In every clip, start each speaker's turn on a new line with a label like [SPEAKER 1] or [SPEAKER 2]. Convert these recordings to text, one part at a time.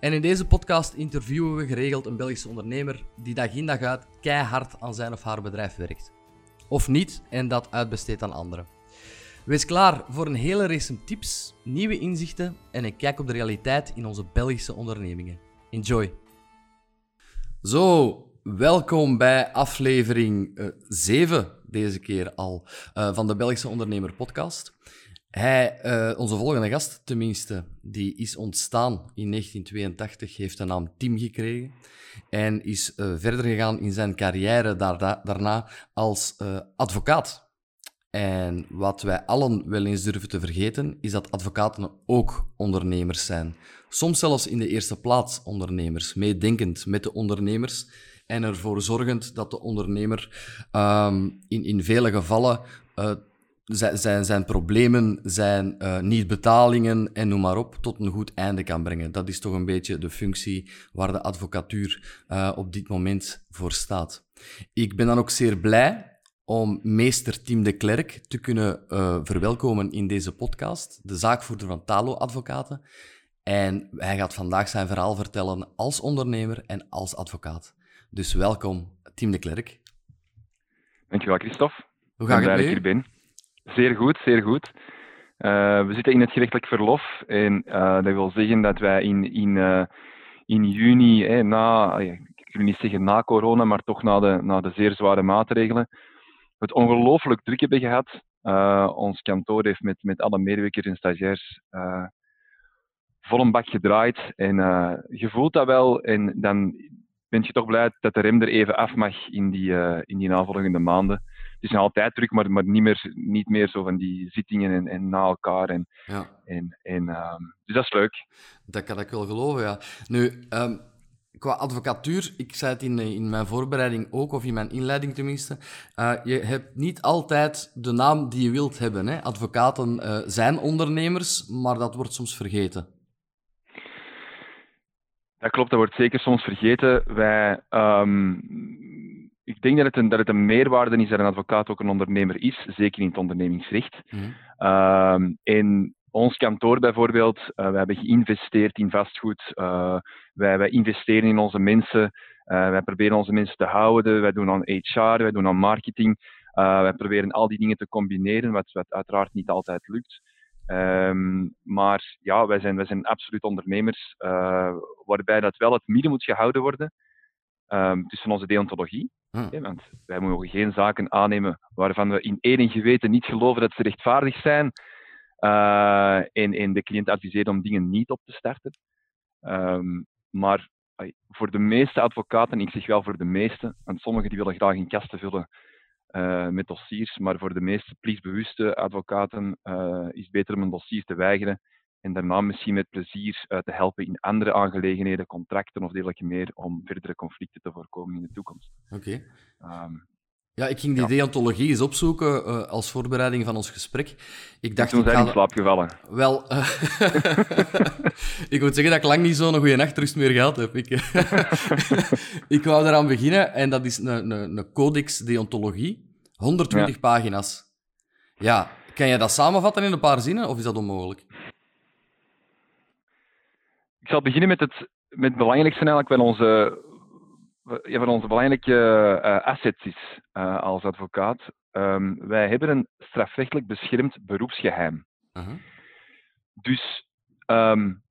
[SPEAKER 1] En in deze podcast interviewen we geregeld een Belgische ondernemer die dag in dag uit keihard aan zijn of haar bedrijf werkt. Of niet en dat uitbesteedt aan anderen. Wees klaar voor een hele race tips, nieuwe inzichten en een kijk op de realiteit in onze Belgische ondernemingen. Enjoy! Zo, welkom bij aflevering 7, eh, deze keer al, uh, van de Belgische Ondernemer Podcast. Hij, uh, onze volgende gast tenminste, die is ontstaan in 1982, heeft de naam Tim gekregen en is uh, verder gegaan in zijn carrière daarna, als uh, advocaat. En wat wij allen wel eens durven te vergeten, is dat advocaten ook ondernemers zijn. Soms zelfs in de eerste plaats ondernemers, meedenkend met de ondernemers en ervoor zorgend dat de ondernemer um, in, in vele gevallen zijn, zijn problemen, zijn uh, niet-betalingen en noem maar op, tot een goed einde kan brengen. Dat is toch een beetje de functie waar de advocatuur uh, op dit moment voor staat. Ik ben dan ook zeer blij om meester Tim de Klerk te kunnen uh, verwelkomen in deze podcast, de zaakvoerder van Talo Advocaten. En hij gaat vandaag zijn verhaal vertellen als ondernemer en als advocaat. Dus welkom, Tim de Klerk.
[SPEAKER 2] Dankjewel, Christophe.
[SPEAKER 1] Hoe gaat het met
[SPEAKER 2] hier ben. Zeer goed, zeer goed. Uh, we zitten in het gerechtelijk verlof en uh, dat wil zeggen dat wij in, in, uh, in juni, eh, na, ik wil niet zeggen na corona, maar toch na de, na de zeer zware maatregelen, het ongelooflijk druk hebben gehad. ons kantoor heeft met, met alle medewerkers en stagiairs vol een bak gedraaid en je voelt dat wel en dan ben je toch blij dat de rem er even af mag in die, in die navolgende maanden is nog altijd druk, maar, maar niet, meer, niet meer zo van die zittingen en, en na elkaar. En, ja. en, en, um, dus dat is leuk.
[SPEAKER 1] Dat kan ik wel geloven, ja. Nu, um, qua advocatuur, ik zei het in, in mijn voorbereiding ook, of in mijn inleiding tenminste, uh, je hebt niet altijd de naam die je wilt hebben. Hè? Advocaten uh, zijn ondernemers, maar dat wordt soms vergeten.
[SPEAKER 2] Dat klopt, dat wordt zeker soms vergeten. Wij um, ik denk dat het, een, dat het een meerwaarde is dat een advocaat ook een ondernemer is, zeker in het ondernemingsrecht. Mm. in ons kantoor bijvoorbeeld, uh, we hebben geïnvesteerd in vastgoed, uh, wij, wij, investeren in onze mensen, uh, wij proberen onze mensen te houden, wij doen aan HR, wij doen aan marketing, wij proberen al die dingen te combineren, wat, wat uiteraard niet altijd lukt. Um, maar ja, wij zijn, wij zijn absoluut ondernemers, waarbij dat wel het midden moet gehouden worden um, tussen onze deontologie. Hm. want wij mogen geen zaken aannemen waarvan we in enig geweten niet geloven dat ze rechtvaardig zijn. Uh, en, en, de cliënt adviseren om dingen niet op te starten. Um, maar voor de meeste advocaten, ik zeg wel voor de meeste, want sommigen die willen graag in kasten vullen uh, met dossiers, maar voor de meeste plichtbewuste advocaten uh, is het beter om een dossier te weigeren en daarna misschien met plezier uh, te helpen in andere aangelegenheden, contracten of dergelijke meer, om verdere conflicten te voorkomen in de toekomst.
[SPEAKER 1] Oké. Okay. Um, ehm, ja, ik ging die ja. deontologie eens opzoeken uh, als voorbereiding van ons gesprek. Ik dacht,
[SPEAKER 2] toen zijn in slaap gevallen.
[SPEAKER 1] Wel, uh, ik moet zeggen dat ik lang niet zo'n goede nachtrust meer gehad heb. Ik, ik wou eraan beginnen en dat is een, een, een codex deontologie, 120 ja. pagina's. Ja, kan je dat samenvatten in een paar zinnen of is dat onmogelijk?
[SPEAKER 2] Ik zal beginnen met het, met het belangrijkste eigenlijk van onze, van onze belangrijke uh, assets is uh, als advocaat. Um, wij hebben een strafrechtelijk beschermd beroepsgeheim. Uh -huh. Dus um,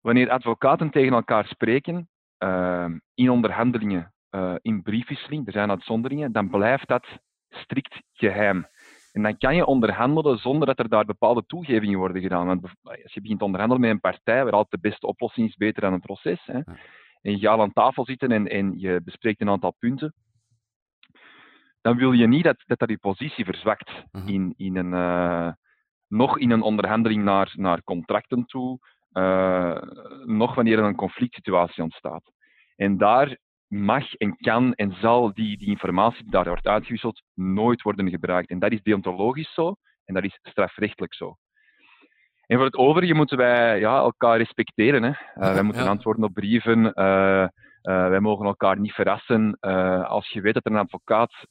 [SPEAKER 2] wanneer advocaten tegen elkaar spreken uh, in onderhandelingen, uh, in briefwisseling, er zijn uitzonderingen, dan blijft dat strikt geheim. En dan kan je onderhandelen zonder dat er daar bepaalde toegevingen worden gedaan. Want als je begint te onderhandelen met een partij, waar altijd de beste oplossing is beter dan een proces, hè, en je gaat aan tafel zitten en, en je bespreekt een aantal punten, dan wil je niet dat, dat, dat je positie verzwakt mhm. in, in een, uh, nog in een onderhandeling naar, naar contracten toe, uh, nog wanneer er een conflict situatie ontstaat. En daar mag en kan en zal die, die informatie die daar wordt uitgewisseld nooit worden gebruikt. En dat is deontologisch zo en dat is strafrechtelijk zo. En voor het overige moeten wij ja, elkaar respecteren. Hè. Uh, wij moeten antwoorden op brieven. Uh, wij mogen elkaar niet verrassen. als je weet dat er een advocaat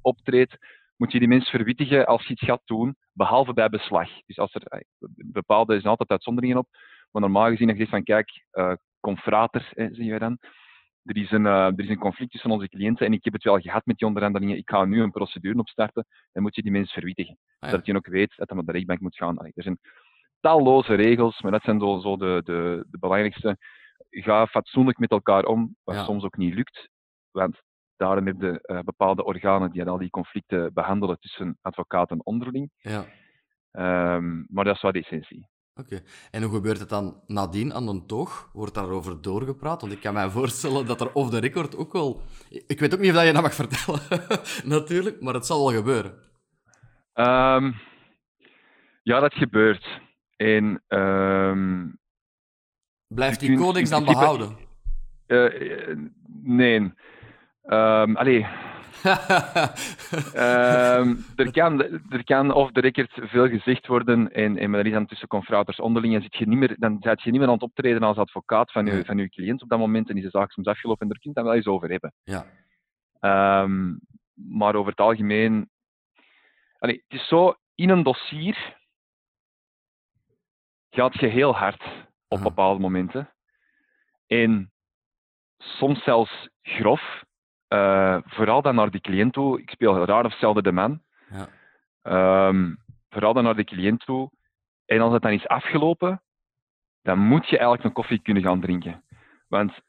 [SPEAKER 2] optreedt, moet je die mensen verwittigen als je iets gaat doen, behalve bij beslag. Dus als er bepaalde, er zijn altijd uitzonderingen op, maar normaal gezien als je zegt van kijk, confrater, hè, zeg je dan, er is, een, uh, er is een conflict tussen onze cliënten en ik heb het wel gehad met die onderhandelingen. Ik ga nu een procedure opstarten. Dan moet je die mensen verwittigen. Ah, Zodat je ook weet dat hij naar de rechtbank moet gaan. er zijn talloze regels, maar dat zijn zo, zo de, de, de, belangrijkste. Ga fatsoenlijk met elkaar om, wat soms ook niet lukt. Want daarom heb je uh, bepaalde organen die al die conflicten behandelen tussen advocaten onderling. Ja. Um, maar dat is wel de essentie.
[SPEAKER 1] Oké. En hoe gebeurt het dan nadien aan een toog? Wordt daarover doorgepraat? Want ik kan mij voorstellen dat er off the record ook wel... Ik weet ook niet of je dat mag vertellen, natuurlijk, maar het zal wel gebeuren.
[SPEAKER 2] Um, ja, dat gebeurt. En... Um,
[SPEAKER 1] Blijft die codex dan behouden?
[SPEAKER 2] Uh, nee. Um, allee, um, er, kan, er kan off the record veel gezegd worden en, en er is dan tussen confraters onderling en zit je niet meer, dan zit je niet meer aan het optreden als advocaat van je, van je cliënt op dat moment en is de zaak soms afgelopen en daar kun je het dan wel eens over hebben. Ja. Um, maar over het algemeen... Allee, het is zo, in een dossier gaat je heel hard op bepaalde momenten. En soms zelfs grof. Uh, vooral dan naar de cliënt toe. Ik speel raar of zelden de man. Ja. Um, vooral dan naar de cliënt toe. En als het dan is afgelopen, dan moet je eigenlijk een koffie kunnen gaan drinken. Want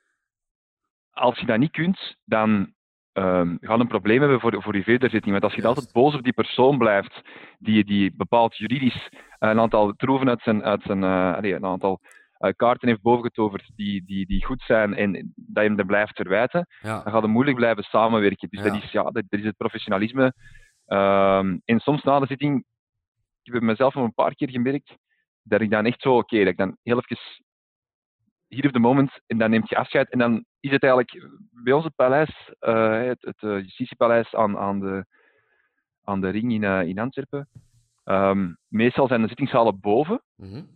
[SPEAKER 2] als je dat niet kunt, dan um, ga je een probleem hebben voor, voor je verderzitting. Want als je altijd boos op die persoon blijft, die, die bepaalt juridisch een aantal troeven uit zijn, uit zijn uh, allez, een aantal kaarten heeft bovengetoverd die, die, die goed zijn en dat je hem dan blijft verwijten, dan gaat het moeilijk blijven samenwerken. Dus dat, is, ja, dat, is het professionalisme. Um, en soms na de zitting, ik heb mezelf nog een paar keer gemerkt, dat ik dan echt zo, oké, okay, dat ik dan heel even hier op de moment en dan neemt je afscheid en dan is het eigenlijk bij ons het paleis, uh, het, het uh, justitiepaleis aan, aan, de, aan de ring in, uh, in Antwerpen. Um, meestal zijn de zittingszalen boven. Mm -hmm.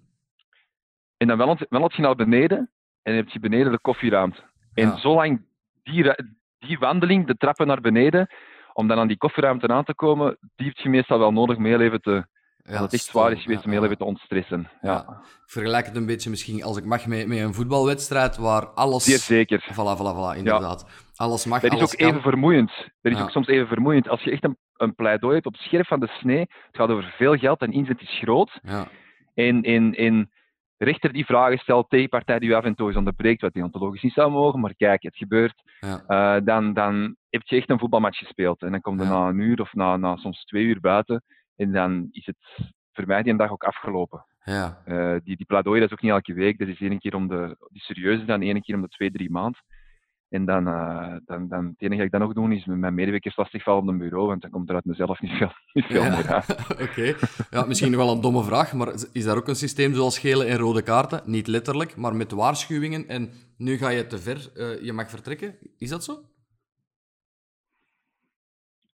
[SPEAKER 2] En dan wandelt je naar beneden en heb je beneden de koffieruimte. En zolang die, die wandeling, de trappen naar beneden, om dan aan die koffieruimte aan te komen, die heb je meestal wel nodig om heel even te, ja, als het echt zwaar is geweest om heel even te ontstressen. Ja.
[SPEAKER 1] Ik vergelijk het een beetje misschien, als ik mag, met, met een voetbalwedstrijd waar alles...
[SPEAKER 2] Zeer zeker.
[SPEAKER 1] Voilà, voilà, voilà, inderdaad. Alles mag,
[SPEAKER 2] Dat is ook even vermoeiend. Dat is ook soms even vermoeiend. Als je echt een, een pleidooi hebt op scherp van de snee, het gaat over veel geld en inzet is groot. Ja. En, en, en rechter die vragen stelt tegen partij die u af en toe eens onderbreekt, wat deontologisch niet zou mogen, maar kijk, het gebeurt, ja. uh, dan, dan heb je echt een voetbalmatch gespeeld. En dan komt er na een uur of na, na soms twee uur buiten en dan is het voor mij die dag ook afgelopen. Ja. Uh, die, die pleidooi dat is ook niet elke week, dat is één keer om de, die serieuze dan één keer om de twee, drie maanden. En dan, uh, dan, dan, het enige dat ik dan nog doe, is met mijn medewerkers lastigvallen op een bureau, want dan komt er uit mezelf niet veel, niet veel meer uit.
[SPEAKER 1] Oké. Ja, misschien nog wel een domme vraag, maar is daar ook een systeem zoals gele en rode kaarten? Niet letterlijk, maar met waarschuwingen en nu ga je te ver, uh, je mag vertrekken. Is dat zo?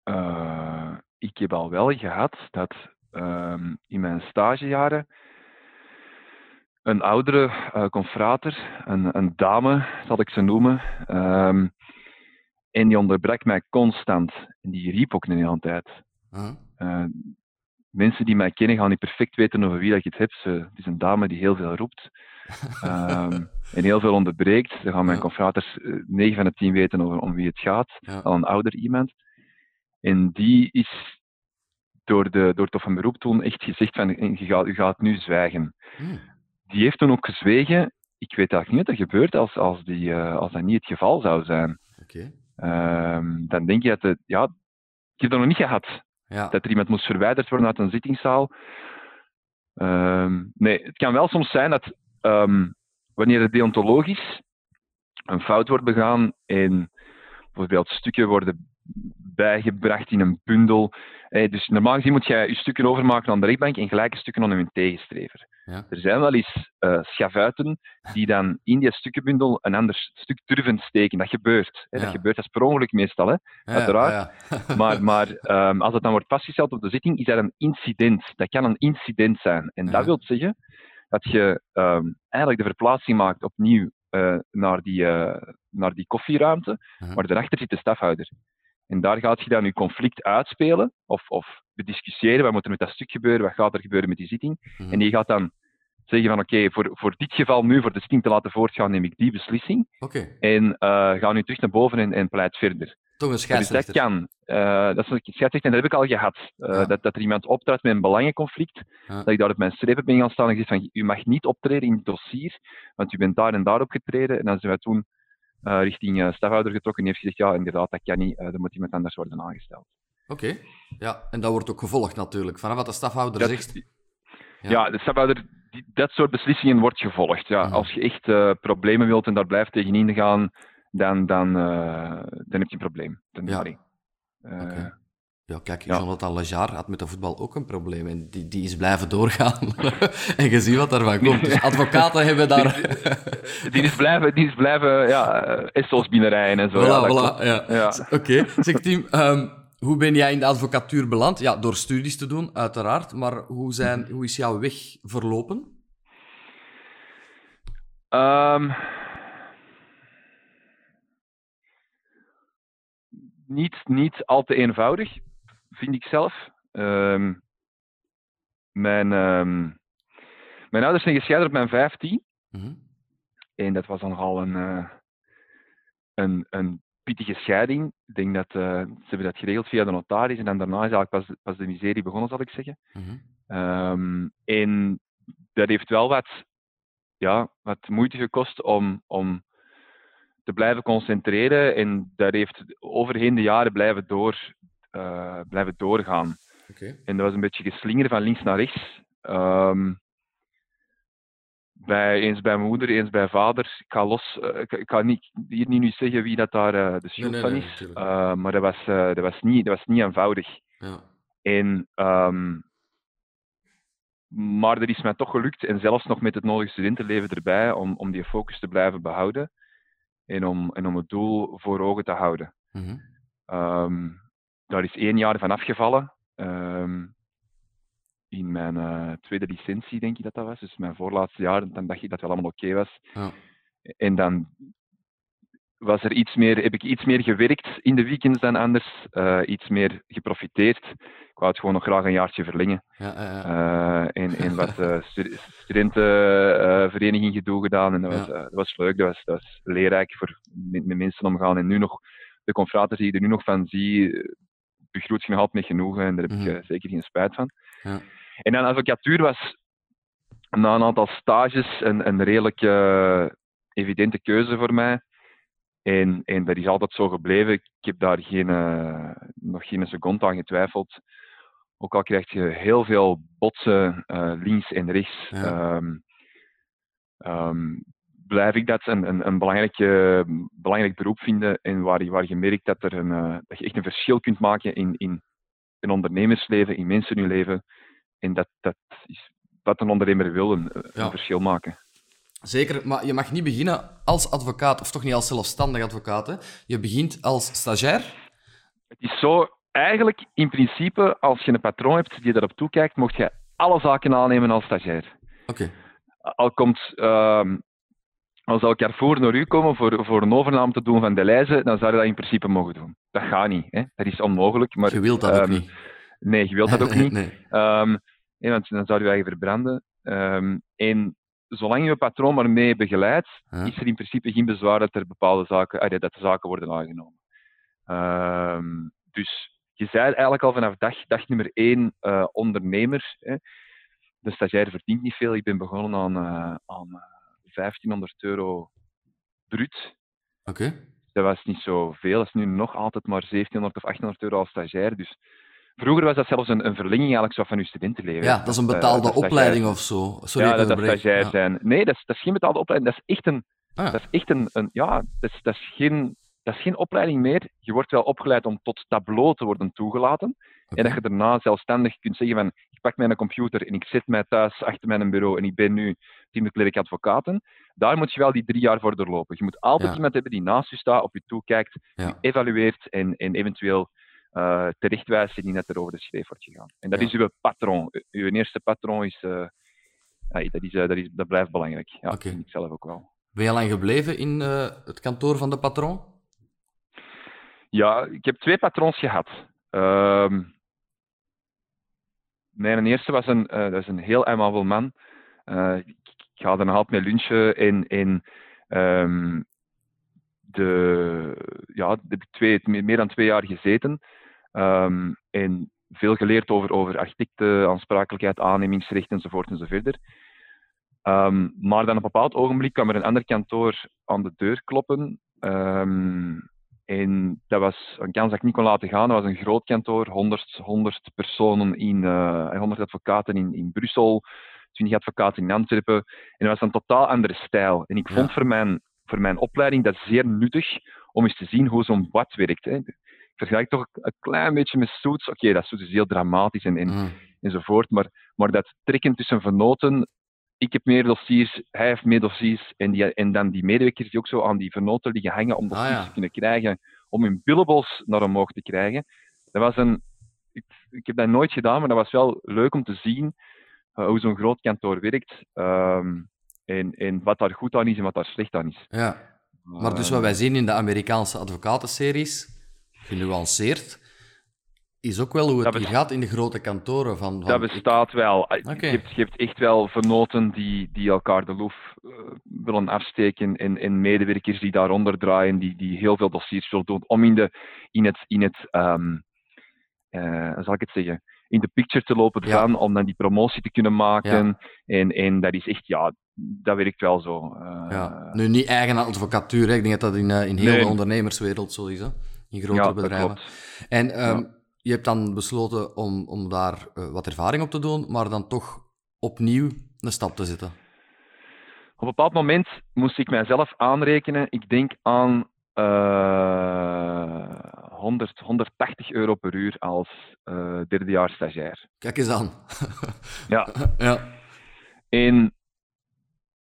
[SPEAKER 2] Uh, ik heb al wel gehad dat ehm, in mijn stagejaren een oudere uh, confrater, een, een, dame zal ik ze noemen. Um, en die onderbrak mij constant. En die riep ook een hele tijd. Uh, mensen die mij kennen gaan niet perfect weten over wie dat ik het heb. Ze, het is een dame die heel veel roept. um, en heel veel onderbreekt. Dan gaan mijn confraters 9 eh, van de 10 weten over om wie het gaat. Al een ouder iemand. En die is door, de, door het van beroep toen echt gezegd van je gaat, je gaat nu zwijgen. Hmm die heeft toen ook gezwegen. Ik weet eigenlijk niet wat er gebeurt als, als, die, uh, als dat niet het geval zou zijn. Okay. Um, dan denk je dat het, ja, ik heb dat nog niet gehad. Ja. Dat er iemand moest verwijderd worden uit een zittingszaal. Um, nee, het kan wel soms zijn dat um, wanneer het deontologisch een fout wordt begaan en bijvoorbeeld stukken worden bijgebracht in een bundel. Eh, dus normaal gezien moet je je stukken overmaken aan de rechtbank en gelijke stukken aan hun tegenstrever.
[SPEAKER 1] Ja.
[SPEAKER 2] Er zijn wel eens uh, schavuiten die dan in die stukkenbundel een ander stuk durven steken. Dat gebeurt. Hè.
[SPEAKER 1] Ja.
[SPEAKER 2] Dat gebeurt, dat is per ongeluk meestal, hè.
[SPEAKER 1] Ja,
[SPEAKER 2] uiteraard. Maar, maar ehm, als het dan wordt vastgesteld op de zitting, is dat een incident. Dat kan een incident zijn. En dat wil zeggen dat je ehm, eigenlijk de verplaatsing maakt opnieuw eh, naar, die, eh, naar die koffieruimte, maar daarachter zit de stafhouder. En daar gaat je dan je conflict uitspelen of, of bediscussiëren. Wat moet er met dat stuk gebeuren? Wat gaat er gebeuren met die zitting?
[SPEAKER 1] Mhm.
[SPEAKER 2] En die gaat dan zeggen van oké, voor, voor dit geval nu, voor de zitting te laten voortgaan, neem ik die beslissing. En eh, ga nu terug naar boven en, en pleit verder.
[SPEAKER 1] toch een
[SPEAKER 2] Dus dat kan. Eh, dat is een scheidsrechter, en dat heb ik al gehad. Eh,
[SPEAKER 1] Ja.
[SPEAKER 2] dat, dat er iemand optrad met een belangenconflict,
[SPEAKER 1] Ja.
[SPEAKER 2] dat ik daar op mijn streep ben gaan staan en gezegd van, u mag niet optreden in het dossier, want u bent daar en daar opgetreden. En dan zijn wij toen eh, richting eh, stafhouder getrokken en die heeft gezegd, ja, inderdaad, dat kan niet, uh, er moet iemand anders worden aangesteld.
[SPEAKER 1] Oké, ja, en dat wordt ook gevolgd natuurlijk. Vanaf wat de stafhouder
[SPEAKER 2] Dat-
[SPEAKER 1] zegt. Ja.
[SPEAKER 2] Ja, de stafhouder, die- dat soort beslissingen wordt gevolgd. Ja. Als je echt eh, problemen wilt en daar blijft tegenin gaan, dan, dan, eh, dan heb je een probleem. Dan,
[SPEAKER 1] Ja.
[SPEAKER 2] Eh,
[SPEAKER 1] Oké. Ja, kijk,
[SPEAKER 2] Ja.
[SPEAKER 1] Jonathan Lejar had met de voetbal ook een probleem en die, die is blijven doorgaan. en je ziet wat daarvan komt. Dus advocaten hebben daar...
[SPEAKER 2] Die is blijven, die is blijven ja, eh, Essos binnenrijden en zo. ja,
[SPEAKER 1] voilà. Ja.
[SPEAKER 2] Ja.
[SPEAKER 1] Oké, zeg Tim, ehm, hoe ben jij in de advocatuur beland? Ja, door studies te doen, uiteraard. Maar hoe, zijn, hoe is jouw weg verlopen?
[SPEAKER 2] Ehm, niet, niet al te eenvoudig, vind ik zelf. Ehm, mijn, ehm, mijn ouders zijn gescheiden op mijn 15.
[SPEAKER 1] Mhm.
[SPEAKER 2] En dat was dan nogal een, eh, een, een pittige scheiding. Ik denk dat eh, ze hebben dat geregeld via de notaris. En dan daarna is eigenlijk pas, pas de miserie begonnen, zal ik zeggen.
[SPEAKER 1] Mhm.
[SPEAKER 2] Ehm, en dat heeft wel wat, ja, wat moeite gekost om, om te blijven concentreren. En dat heeft overheen de jaren blijven, door, eh, blijven doorgaan. En dat was een beetje geslingerd van links naar rechts. Ehm, bij, eens bij mijn moeder, eens bij vader. Ik ga, los, eh, ik, ik ga niet, hier niet nu zeggen wie dat daar eh, de schuld
[SPEAKER 1] nee,
[SPEAKER 2] van is. maar dat was, dat, was niet, dat was niet eenvoudig.
[SPEAKER 1] Ja.
[SPEAKER 2] En, ehm, maar er is mij toch gelukt, en zelfs nog met het nodige studentenleven erbij, om, om die focus te blijven behouden en om, en om het doel voor ogen te houden.
[SPEAKER 1] Mhm.
[SPEAKER 2] Ehm, daar is één jaar van afgevallen. ehm, in mijn eh, tweede licentie, denk ik dat dat was. Dus mijn voorlaatste jaar, dan dacht ik dat het wel allemaal oké was.
[SPEAKER 1] Ja.
[SPEAKER 2] En dan was er iets meer, heb ik iets meer gewerkt in de weekends dan anders. eh, iets meer geprofiteerd. Ik wou het gewoon nog graag een jaartje verlengen.
[SPEAKER 1] Ja.
[SPEAKER 2] Eh, en, en wat stu- studentenvereniging gedoe gedaan. En dat was, dat was leuk, dat was, dat was leerrijk voor met, met mensen omgaan. En nu nog, de confraters die ik er nu nog van zie, begroet je nog altijd met genoegen. En daar heb
[SPEAKER 1] Mhm.
[SPEAKER 2] ik eh, zeker geen spijt van.
[SPEAKER 1] Ja.
[SPEAKER 2] En dan advocatuur was na een aantal stages een, een redelijk eh, evidente keuze voor mij. En, en dat is altijd zo gebleven. Ik heb daar geen, eh, nog geen seconde aan getwijfeld. Ook al krijg je heel veel botsen links en rechts,
[SPEAKER 1] Ja.
[SPEAKER 2] ehm, ehm, blijf ik dat een, een, een belangrijk, belangrijk beroep vinden. En waar, je- waar je merkt dat, er een, eh, dat je echt een verschil kunt maken in, in een ondernemersleven, in mensen hun leven. En dat, dat is wat een ondernemer wil, een, een
[SPEAKER 1] Ja.
[SPEAKER 2] verschil maken.
[SPEAKER 1] Zeker, maar je mag niet beginnen als advocaat, of toch niet als zelfstandig advocaat. Hè? Je begint als stagiair.
[SPEAKER 2] Het is zo, eigenlijk in principe, als je een patroon hebt die daarop toekijkt, mocht je alle zaken aannemen als stagiair.
[SPEAKER 1] Oké.
[SPEAKER 2] Al komt, ehm als zou Carrefour naar u komen voor, voor een overname te doen van de lijzen, dan zou je dat in principe mogen doen. Dat gaat niet, hè? dat is onmogelijk. Maar,
[SPEAKER 1] je wilt dat ook
[SPEAKER 2] ehm,
[SPEAKER 1] niet.
[SPEAKER 2] Nee, je wilt dat ook niet.
[SPEAKER 1] nee.
[SPEAKER 2] Ehm, nee, want dan zou je eigen verbranden. Ehm, en zolang je patroon maar mee begeleidt, is er in principe geen bezwaar dat er bepaalde zaken, ah, dat de zaken worden aangenomen. Dus je zei eigenlijk al vanaf dag, dag nummer één eh, ondernemer. Hè. De stagiair verdient niet veel. Ik ben begonnen aan, eh, aan eh, 1500 euro bruut.
[SPEAKER 1] Oké.
[SPEAKER 2] Dat was niet zoveel. Dat is nu nog altijd maar 1700 of 1800 euro als stagiair. Dus vroeger was dat zelfs een, een verlenging eigenlijk zo van je studentenleven.
[SPEAKER 1] Ja, dat is een
[SPEAKER 2] eh,
[SPEAKER 1] betaalde opleiding of zo. Sorry,
[SPEAKER 2] ja, dat dat stagiair
[SPEAKER 1] Ja.
[SPEAKER 2] zijn. Nee, dat is, dat is geen betaalde opleiding. Dat is echt een,
[SPEAKER 1] Ah,
[SPEAKER 2] dat is echt een, een ja, dat is, dat is geen dat is geen opleiding meer. Je wordt wel opgeleid om tot tableau te worden toegelaten. En dat je daarna zelfstandig kunt zeggen van, ik pak mijn computer en ik zit mij thuis achter mijn bureau en ik ben nu teamklerk advocaten. Daar moet je wel die drie jaar voor doorlopen. Je moet altijd iemand hebben die naast je staat, op je toekijkt, die evalueert en, en eventueel uh, terechtwijst die net erover de schreef wordt gegaan. En dat is uw patroon. Uw eerste patroon is, uh, dat, is, uh, dat, is, dat blijft belangrijk. Ja, dat vind ik zelf ook wel.
[SPEAKER 1] Ben je lang gebleven in het kantoor van de patroon?
[SPEAKER 2] Ja, ik heb twee patroons gehad. Uh, mijn eerste was een, dat is een heel aimabel man. ik, ik ga nog altijd mee lunchen in, um, de, ja, ik twee, meer dan twee jaar gezeten. Um, en veel geleerd over, over architecten, aansprakelijkheid, aannemingsrecht enzovoort enzovoort. Um, maar dan op een bepaald ogenblik kwam er een ander kantoor aan de deur kloppen. En dat was een kans dat ik niet kon laten gaan. Dat was een groot kantoor, 100, 100 personen in, uh, eh, 100 advocaten in, in Brussel, 20 advocaten in Antwerpen. En dat was een totaal andere stijl. En ik vond voor, mijn, voor mijn opleiding dat zeer nuttig om eens te zien hoe zo'n bad werkt. Hè vergelijk toch een klein beetje met Suits. Oké, dat Suits is heel dramatisch en, en, mm. enzovoort, maar, maar dat trekken tussen vernoten. Ik heb meer dossiers, hij heeft meer dossiers. En, die, en dan die medewerkers die ook zo aan die vernoten liggen hangen om dossiers ah, te kunnen krijgen, om hun billables naar omhoog te krijgen. Dat was een, ik, ik heb dat nooit gedaan, maar dat was wel leuk om te zien uh, hoe zo'n groot kantoor werkt. Um, en, en wat daar goed aan is en wat daar slecht aan is.
[SPEAKER 1] Ja. Maar dus wat wij zien in de Amerikaanse advocatenseries, genuanceerd, is ook wel hoe het hier gaat in de grote kantoren. Van, van
[SPEAKER 2] dat bestaat wel. Ah, je, hebt, je, hebt, echt wel vernoten die, die elkaar de loef uh, willen afsteken en, en medewerkers die daaronder draaien, die, die heel veel dossiers willen doen om in, de, in het, in het um, uh, zal ik het zeggen, in de picture te lopen gaan, om dan die promotie te kunnen maken. En, en dat is echt, ja, dat werkt wel zo.
[SPEAKER 1] Uh, ja. Nu, niet eigen advocatuur, hè. ik denk dat dat in, in heel de ondernemerswereld zo is. Hè? in grotere bedrijven. En um, je hebt dan besloten om, om daar uh, wat ervaring op te doen, maar dan toch opnieuw een stap te zetten.
[SPEAKER 2] Op een bepaald moment moest ik mijzelf aanrekenen. Ik denk aan uh, 100, 180 euro per uur als uh, derdejaars stagiair.
[SPEAKER 1] Kijk eens aan.
[SPEAKER 2] ja.
[SPEAKER 1] ja.
[SPEAKER 2] En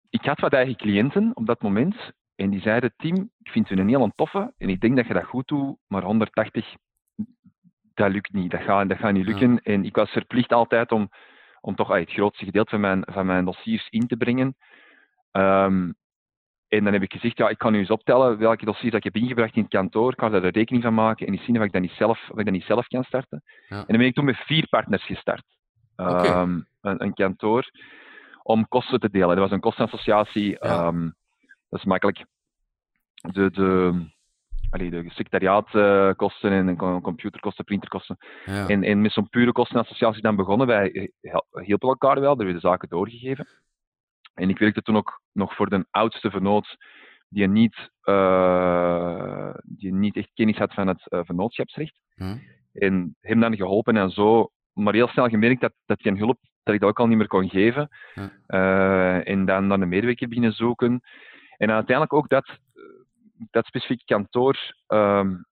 [SPEAKER 2] ik had wat eigen cliënten op dat moment. En die zeiden, Tim, ik vind u een heel toffe en ik denk dat je dat goed doet, maar 180, dat lukt niet. Dat gaat, dat gaat niet lukken. En ik was verplicht altijd om, om toch het grootste gedeelte van mijn, van mijn dossiers in te brengen. Um, en dan heb ik gezegd, ja, ik kan nu eens optellen welke dossiers dat ik heb ingebracht in het kantoor. Ik kan daar een rekening van maken en eens zien of ik dat niet zelf, of ik dat niet zelf kan starten. Ja. En dan ben ik toen met vier partners gestart. Okay. Um, een, een, kantoor om kosten te delen. Dat was een kostenassociatie. Ja. Um, dat is makkelijk. De, de, allee, de secretariaatkosten en computerkosten, printerkosten. Ja. En, en met zo'n pure kostenassociatie dan begonnen. Wij hielpen elkaar wel, er werden zaken doorgegeven. En ik werkte toen ook nog voor de oudste vernoot, die niet, uh, die niet echt kennis had van het uh, vernootschapsrecht. Hm. En hem dan geholpen en zo, maar heel snel gemerkt dat, dat die hulp dat ik dat ook al niet meer kon geven. Hm. Uh, en dan, dan een medewerker binnen zoeken. En uiteindelijk ook dat, dat specifieke kantoor. Um,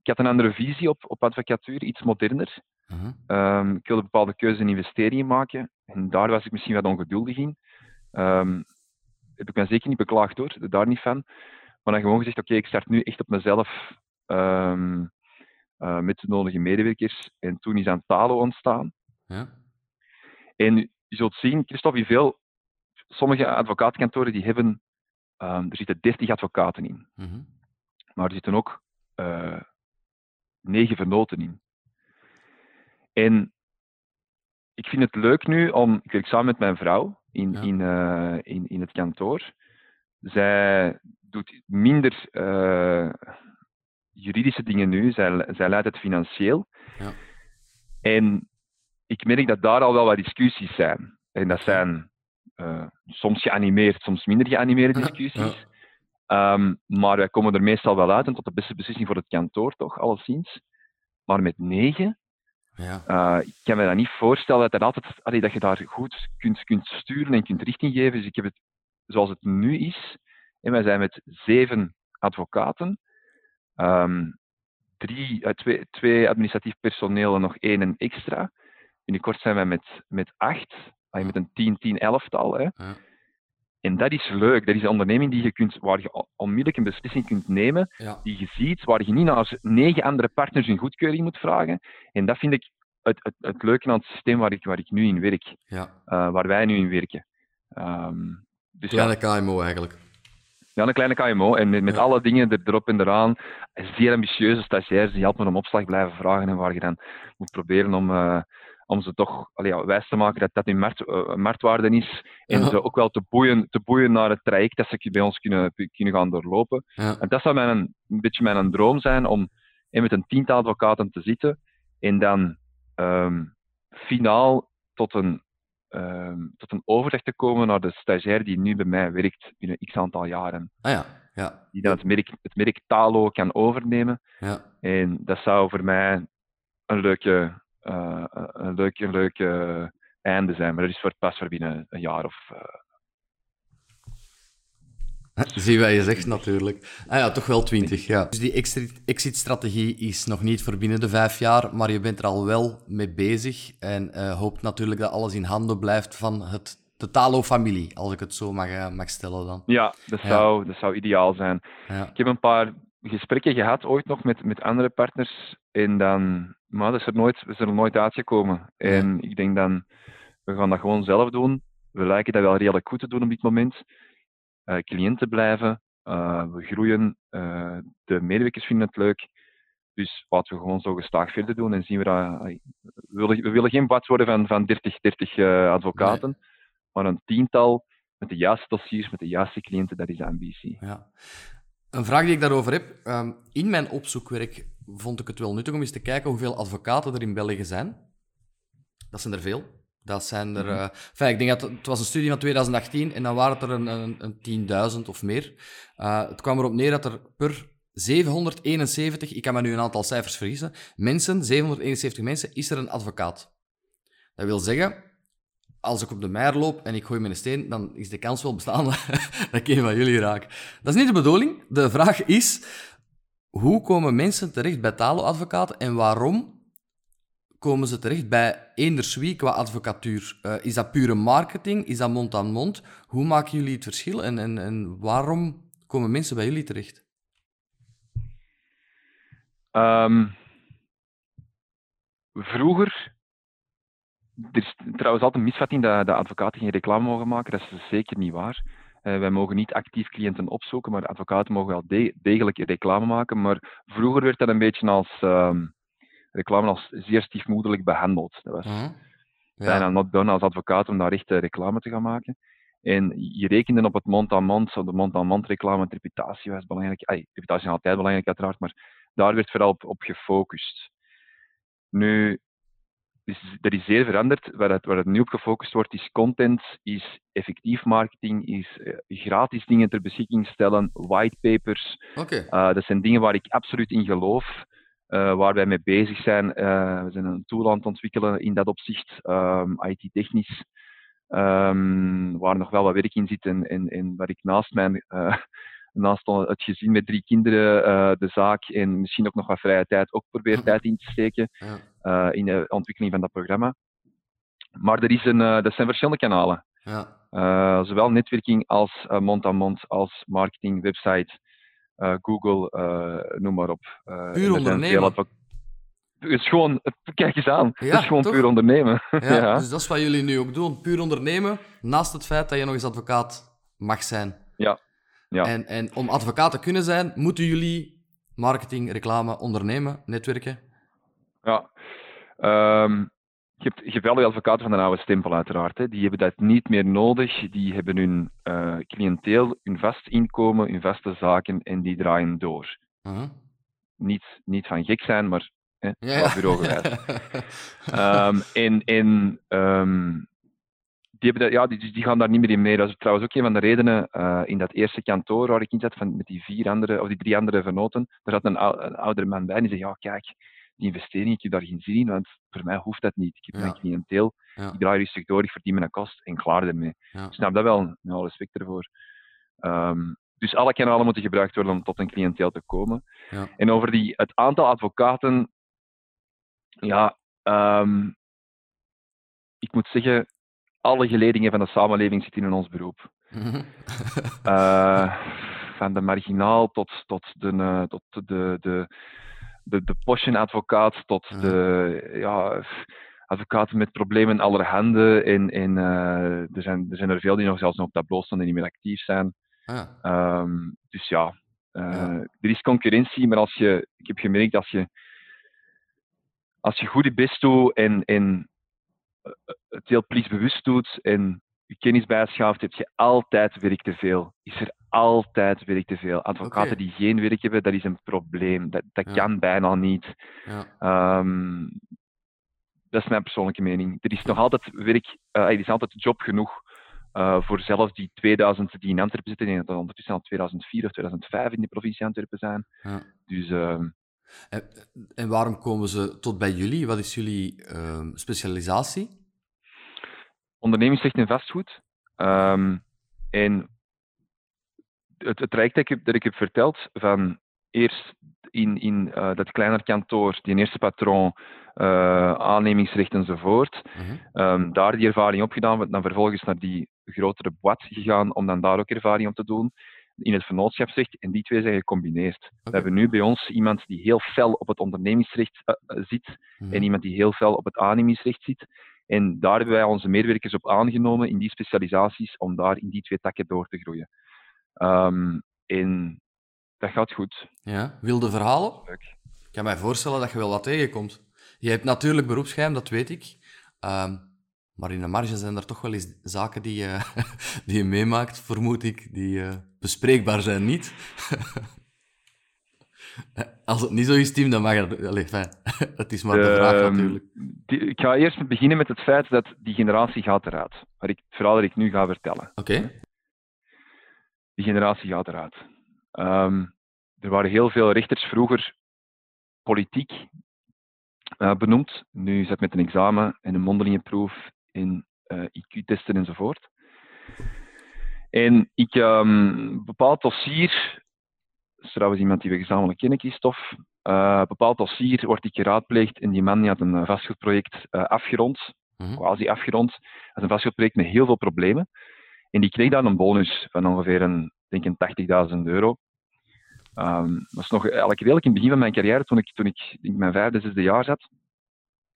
[SPEAKER 2] ik had een andere visie op, op advocatuur, iets moderner. Uh -huh. um, ik wilde bepaalde keuzes en investeringen maken. En daar was ik misschien wat ongeduldig in. Um, heb ik me zeker niet beklaagd hoor, daar niet van. Maar dan gewoon gezegd, oké, okay, ik start nu echt op mezelf um, uh, met de nodige medewerkers. En toen is aan Talo ontstaan. Ja. En je zult zien, Christophe, veel, sommige advocaatkantoren die hebben Um, er zitten 30 advocaten in. Mm -hmm. Maar er zitten ook uh, 9 vernoten in. En ik vind het leuk nu om, ik werk samen met mijn vrouw in, ja. in, uh, in, in het kantoor. Zij doet minder uh, juridische dingen nu, zij, zij leidt het financieel. Ja. En ik merk dat daar al wel wat discussies zijn. En dat zijn uh, soms geanimeerd, soms minder geanimeerde discussies. Um, maar wij komen er meestal wel uit en tot de beste beslissing voor het kantoor, toch, alleszins. Maar met negen, ja. Uh, ik kan me dat niet voorstellen dat, altijd, allee, dat je daar goed kunt, kunt sturen en kunt richting geven. Dus ik heb het zoals het nu is. En wij zijn met zeven advocaten. ehm, drie, uh, twee, twee administratief personeel en nog één en extra. Binnenkort zijn wij met, met acht, met een 10, 10, 11-tal. Hè. Ja. En dat is leuk. Dat is een onderneming die je kunt, waar je onmiddellijk een beslissing kunt nemen, die je ziet, waar je niet naar negen andere partners een goedkeuring moet vragen. En dat vind ik het, het, het leuke aan het systeem waar ik, waar ik nu in werk. Ja. Uh, waar wij nu in werken. Um,
[SPEAKER 1] dus Kleine ja. KMO eigenlijk.
[SPEAKER 2] Ja, een kleine KMO. En met, met alle dingen er, erop en eraan. Zeer ambitieuze stagiairs die helpen om opslag blijven vragen. En waar je dan moet proberen om, uh, om ze toch allee, ja, wijs te maken dat dat hun markt, uh, marktwaarde is. En ja. ze ook wel te boeien, te boeien naar het traject dat ze bij ons kunnen, kunnen gaan doorlopen. Ja. En dat zou mijn, een beetje mijn droom zijn om met een tiental advocaten te zitten. En dan um, finaal tot een um, tot een overleg te komen naar de stagiair die nu bij mij werkt binnen x aantal jaren.
[SPEAKER 1] Ah ja, ja.
[SPEAKER 2] Die dan het merk, het merk Talo kan overnemen. Ja. En dat zou voor mij een leuke, een leuke, een leuke einde zijn. Maar dat is voor pas voor binnen een jaar of
[SPEAKER 1] Zie wat je zegt natuurlijk. Ah ja, toch wel 20, ja. Dus die exit-strategie is nog niet voor binnen de vijf jaar, maar je bent er al wel mee bezig en uh, hoopt natuurlijk dat alles in handen blijft van het, de Talo-familie, als ik het zo mag, uh, mag stellen dan.
[SPEAKER 2] Ja, dat, Zou, dat zou ideaal zijn. Ja. Ik heb een paar gesprekken gehad ooit nog met, met andere partners en dan, maar dat is er nooit, is er nooit uitgekomen. En ik denk dan, we gaan dat gewoon zelf doen. We lijken dat wel redelijk goed te doen op dit moment. Eh, cliënten blijven, eh, we groeien, eh, de medewerkers vinden het leuk. Dus laten we gewoon zo gestaag verder doen en zien we dat. We willen, we willen geen bad worden van, van 30, 30 advocaten, maar een tiental met de juiste dossiers, met de juiste cliënten, dat is de ambitie.
[SPEAKER 1] Ja. Een vraag die ik daarover heb. Ehm, in mijn opzoekwerk vond ik het wel nuttig om eens te kijken hoeveel advocaten er in België zijn. Dat zijn er veel. Dat zijn er... Uh, ik denk dat het, was een studie van 2018 en dan waren het er een, een, een 10.000 of meer. Uh, het kwam erop neer dat er per 771, ik kan me nu een aantal cijfers vergissen, mensen, 771 mensen, is er een advocaat. Dat wil zeggen, als ik op de meier loop en ik gooi mijn steen, dan is de kans wel bestaan dat ik een van jullie raak. Dat is niet de bedoeling. De vraag is, hoe komen mensen terecht bij talo-advocaten en waarom komen ze terecht bij eenders wie qua advocatuur? Uh, is dat pure marketing? Is dat mond-aan-mond? Hoe maken jullie het verschil en, en, en waarom komen mensen bij jullie terecht?
[SPEAKER 2] Um, vroeger, er is trouwens altijd een misvatting dat, dat advocaten geen reclame mogen maken. Dat is zeker niet waar. Uh, wij mogen niet actief cliënten opzoeken, maar advocaten mogen wel de degelijk reclame maken. Maar vroeger werd dat een beetje als... Um, reclame als zeer stiefmoederlijk behandeld. Dat was uh -huh. bijna not done als advocaat om daar echt eh, reclame te gaan maken. En je rekende op het mond-aan-mond, de mond-aan-mond reclame, reputatie was belangrijk. Ay, reputatie is altijd belangrijk, uiteraard, maar daar werd vooral op, op gefocust. Nu, dus dat is zeer veranderd. Waar het, waar het nu op gefocust wordt, is content, is effectief marketing, is uh, gratis dingen ter beschikking stellen, whitepapers. Okay. Uh, dat zijn dingen waar ik absoluut in geloof. Uh, waar wij mee bezig zijn. We zijn een tool aan het ontwikkelen in dat opzicht, um, IT-technisch, um, waar nog wel wat werk in zit en, en, en waar ik naast mijn, naast het gezin met drie kinderen, de zaak en misschien ook nog wat vrije tijd ook probeer tijd in te steken ja. In de ontwikkeling van dat programma. Maar er is een, dat zijn verschillende kanalen. Ja. zowel netwerking als mond-aan-mond, -mond, als marketing, website. Eh, Google, eh, noem maar op.
[SPEAKER 1] Eh, puur ondernemen. Het
[SPEAKER 2] is gewoon, kijk eens aan, het is gewoon puur ondernemen.
[SPEAKER 1] Ja, Dus dat is wat jullie nu ook doen, puur ondernemen, naast het feit dat je nog eens advocaat mag zijn.
[SPEAKER 2] Ja. ja.
[SPEAKER 1] En, en om advocaat te kunnen zijn, moeten jullie marketing, reclame, ondernemen, netwerken?
[SPEAKER 2] Ja. Um, je hebt geweldige advocaten van de oude stempel, uiteraard. Hè. Die hebben dat niet meer nodig. Die hebben hun uh, cliënteel, hun vast inkomen, hun vaste zaken en die draaien door. Uh -huh. niet, niet van gek zijn, maar hè, ja, ja. um, en en um, die, hebben dat, ja, die, die gaan daar niet meer in mee. Dat is trouwens ook een van de redenen uh, in dat eerste kantoor waar ik in zat, van, met die, vier andere, of die drie andere vernoten. Daar zat een, een oudere man bij die zei: Ja, kijk die investering, ik heb daar geen zin in, want voor mij hoeft dat niet. Ik heb ja. mijn cliënteel, ja. ik draai rustig door, ik verdien mijn kost en klaar ermee. Ja. Ik snap dat wel, met respect ervoor. Um, Dus alle kanalen moeten gebruikt worden om tot een cliënteel te komen.
[SPEAKER 1] Ja.
[SPEAKER 2] En over die, het aantal advocaten, ja, ehm, ik moet zeggen, alle geledingen van de samenleving zitten in ons beroep.
[SPEAKER 1] Mhm.
[SPEAKER 2] Eh, van de marginaal tot, tot, de, eh, tot de, de, de, de Porsche-advocaat, tot
[SPEAKER 1] Ja.
[SPEAKER 2] de ja, advocaten met problemen allerhande. En, en eh, er, zijn, er zijn er veel die nog zelfs nog op tableau staan en niet meer actief zijn.
[SPEAKER 1] Ah,
[SPEAKER 2] Ehm, dus ja, eh,
[SPEAKER 1] Ja.
[SPEAKER 2] er is concurrentie, maar als je, ik heb gemerkt als je, als je goed je best doet en, en het heel plichtsbewust doet en je kennis bijschaft, heb je altijd werk te veel. Is er altijd werk te veel. Advocaten die geen werk hebben, dat is een probleem. Dat, dat
[SPEAKER 1] Ja.
[SPEAKER 2] kan bijna niet.
[SPEAKER 1] ja.
[SPEAKER 2] Ehm, dat is mijn persoonlijke mening. Er is nog altijd werk, eh, er is altijd job genoeg eh, voor zelfs die 2000 die in Antwerpen zitten. Ik denk dat dat ondertussen al 2004 of 2005 in de provincie Antwerpen zijn.
[SPEAKER 1] ja.
[SPEAKER 2] Dus ehm,
[SPEAKER 1] En, en waarom komen ze tot bij jullie? Wat is jullie ehm, specialisatie?
[SPEAKER 2] Ondernemingsrecht en vastgoed. Ehm, en het, het traject dat ik, heb- dat ik heb verteld, van eerst in, in eh, dat kleiner kantoor, die eerste patroon, eh, aannemingsrecht enzovoort,
[SPEAKER 1] Mhm.
[SPEAKER 2] Ehm, daar die ervaring opgedaan, dan vervolgens naar die grotere boîte gegaan om dan daar ook ervaring op te doen in het vennootschapsrecht. En die twee zijn gecombineerd. We hebben nu bij ons iemand die heel fel op het ondernemingsrecht eh, zit
[SPEAKER 1] Mhm.
[SPEAKER 2] en iemand die heel fel op het aannemingsrecht zit. En daar hebben wij onze medewerkers op aangenomen in die specialisaties om daar in die twee takken door te groeien. Ehm, en dat gaat goed.
[SPEAKER 1] Ja, wilde verhalen?
[SPEAKER 2] Leuk.
[SPEAKER 1] Ik kan mij voorstellen dat je wel wat tegenkomt. Je hebt natuurlijk beroepsgeheim, dat weet ik. Ehm, maar in de marge zijn er toch wel eens zaken die, je die je meemaakt, vermoed ik, die eh, bespreekbaar zijn niet. Als het niet zo is, Tim, dan mag het... Allee, fijn. Het is maar de, vraag
[SPEAKER 2] Ehm,
[SPEAKER 1] natuurlijk.
[SPEAKER 2] die- ik ga eerst beginnen met het feit dat die generatie gaat eruit. Waar ik, het verhaal dat ik nu ga vertellen.
[SPEAKER 1] Oké.
[SPEAKER 2] die generatie gaat eruit. Ehm, er waren heel veel rechters vroeger politiek eh, benoemd. Nu is dat met een examen en een mondelinge proef in eh, IQ-testen enzovoort. En ik, een bepaald dossier, is trouwens iemand die we gezamenlijk kennen, Christophe, een bepaald dossier wordt ik geraadpleegd en die man die had een eh, vastgoedproject eh, afgerond,
[SPEAKER 1] Mhm.
[SPEAKER 2] quasi afgerond. Dat is een vastgoedproject met heel veel problemen. En die kreeg dan een bonus van ongeveer een, denk ik, een 80.000 euro. Ehm, dat was nog eigenlijk redelijk in het begin van mijn carrière, toen ik, toen ik in mijn vijfde, zesde jaar zat.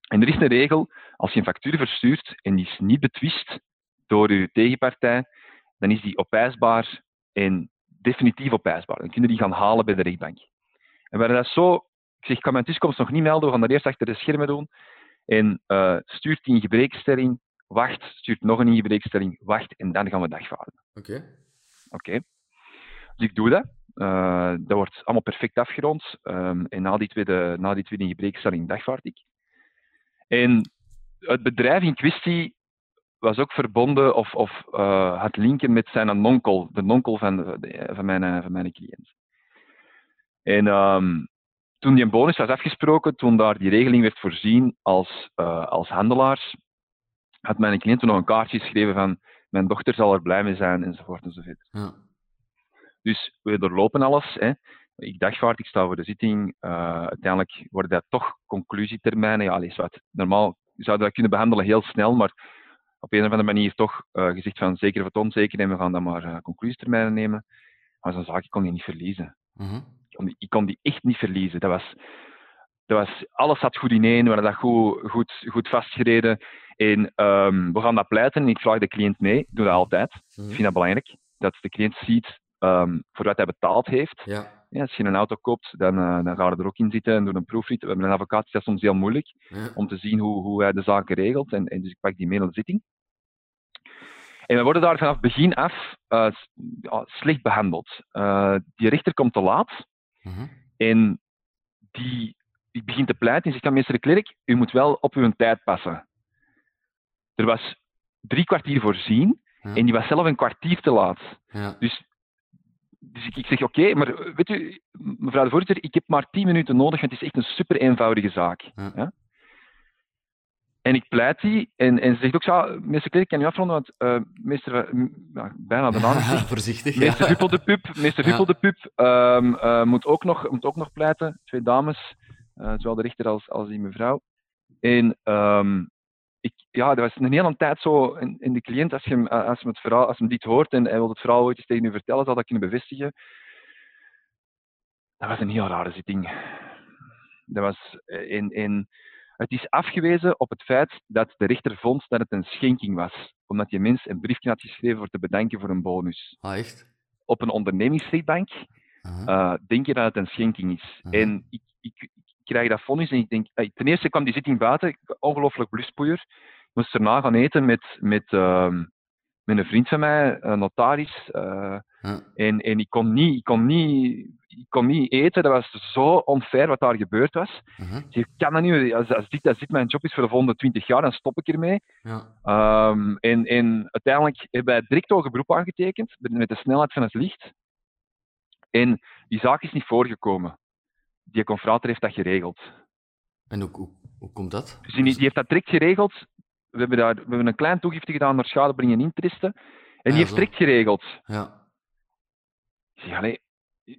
[SPEAKER 2] En er is een regel, als je een factuur verstuurt en die is niet betwist door je tegenpartij, dan is die opeisbaar en definitief opeisbaar. Dan kunnen die gaan halen bij de rechtbank. En we hadden dat zo... Ik zeg, ik kan mijn tussenkomst nog niet melden, we gaan dat eerst achter de schermen doen. En eh, stuurt die in gebreekstelling, wacht, stuurt nog een in gebreekstelling, wacht, en dan gaan we dagvaarden.
[SPEAKER 1] Oké.
[SPEAKER 2] Oké. Dus ik doe dat. Eh, dat wordt allemaal perfect afgerond. Ehm, en na die, tweede, na die tweede gebreekstelling dagvaard ik. En het bedrijf in kwestie was ook verbonden of, of eh, had linken met zijn nonkel, de nonkel van, de- van, mijn, eh, van mijn cliënt. En ehm, toen die bonus was afgesproken, toen daar die regeling werd voorzien als, eh, als handelaars, had mijn cliënt toen nog een kaartje geschreven van mijn dochter zal er blij mee zijn, enzovoort enzovoort.
[SPEAKER 1] Ja.
[SPEAKER 2] Dus we doorlopen alles. Hè. Ik dagvaard, ik sta voor de zitting. uiteindelijk worden dat toch conclusietermijnen. Ja, allee, wat. Normaal zouden we dat kunnen behandelen heel snel, maar op een of andere manier toch eh, gezegd van zeker of het onzeker en we gaan dan maar eh, conclusietermijnen nemen. Maar zo'n zaak ik kon die niet verliezen.
[SPEAKER 1] Mhm.
[SPEAKER 2] Ik kon die, ik kon die echt niet verliezen. Dat was, dat was, alles zat goed ineen, we hadden dat goed, goed, goed vastgereden. En ehm, we gaan dat pleiten en ik vraag de cliënt mee. Ik doe dat altijd. Ik
[SPEAKER 1] Mhm.
[SPEAKER 2] vind dat belangrijk, dat de cliënt ziet ehm, voor wat hij betaald heeft.
[SPEAKER 1] Ja.
[SPEAKER 2] Ja, als je een auto koopt, dan, eh, dan ga je er ook in zitten en doe een proefrit. Met een advocaat is dat soms heel moeilijk
[SPEAKER 1] Ja.
[SPEAKER 2] om te zien hoe, hoe hij de zaken regelt. En, en dus ik pak die mee naar de zitting. En we worden daar vanaf begin af eh, slecht behandeld. Eh, die rechter komt te laat
[SPEAKER 1] Mhm.
[SPEAKER 2] en die, die begint te pleiten en zegt aan meester de Klerk, u moet wel op uw tijd passen. Er was drie kwartier voorzien
[SPEAKER 1] Ja.
[SPEAKER 2] en die was zelf een kwartier te laat.
[SPEAKER 1] Ja.
[SPEAKER 2] Dus, dus ik, ik zeg, oké, maar eh, weet u, mevrouw de voorzitter, ik heb maar tien minuten nodig, want het is echt een super eenvoudige zaak.
[SPEAKER 1] Ja.
[SPEAKER 2] Ja? En ik pleit die. En, en ze zegt ook zo, meester Kleed, ik kan je afronden, want uh, meester, ja, bijna de naam
[SPEAKER 1] Voorzichtig,
[SPEAKER 2] Meester Huppel de Pup, meester Huppel de Pup um, uh, moet, ook nog, moet ook nog pleiten. Twee dames, uh, zowel de rechter als, als die mevrouw. En um, ik, ja, dat was een hele tijd zo in, in de cliënt, als je, als, je het verhaal, als je dit hoort en hij wil het verhaal ooit eens tegen u vertellen, zal dat kunnen bevestigen. Dat was een heel rare zitting. Dat was in, in het is afgewezen op het feit dat de rechter vond dat het een schenking was, omdat die mens een briefje had geschreven voor te bedanken voor een bonus.
[SPEAKER 1] Ah, echt?
[SPEAKER 2] Op een ondernemingsrechtbank uh -huh. uh, denk je dat het een schenking is. Uh -huh. En ik, ik, krijg dat vonnis en ik denk... Ten eerste kwam die zitting buiten, ongelooflijk bluspoeier. Ik moest erna gaan eten met, met, met een vriend van mij, een notaris. Ja. En, en ik, kon niet, ik, kon niet, ik kon niet eten. Dat was zo onfair wat daar gebeurd was.
[SPEAKER 1] Uh -huh.
[SPEAKER 2] Kan dat niet. Als, als, dit, als dit mijn job is voor de volgende 20 jaar, dan stop ik ermee.
[SPEAKER 1] Ja.
[SPEAKER 2] Um, en, en uiteindelijk hebben wij direct een beroep aangetekend, met de snelheid van het licht. En die zaak is niet voorgekomen. Die confrater heeft dat geregeld.
[SPEAKER 1] En hoe, hoe, hoe komt dat?
[SPEAKER 2] Dus die, die heeft dat direct geregeld. We hebben, daar, we hebben een klein toegifte gedaan naar schadebrengen en interesse. En die
[SPEAKER 1] Ja,
[SPEAKER 2] heeft strikt geregeld.
[SPEAKER 1] Ja.
[SPEAKER 2] Ik zeg, allee, ik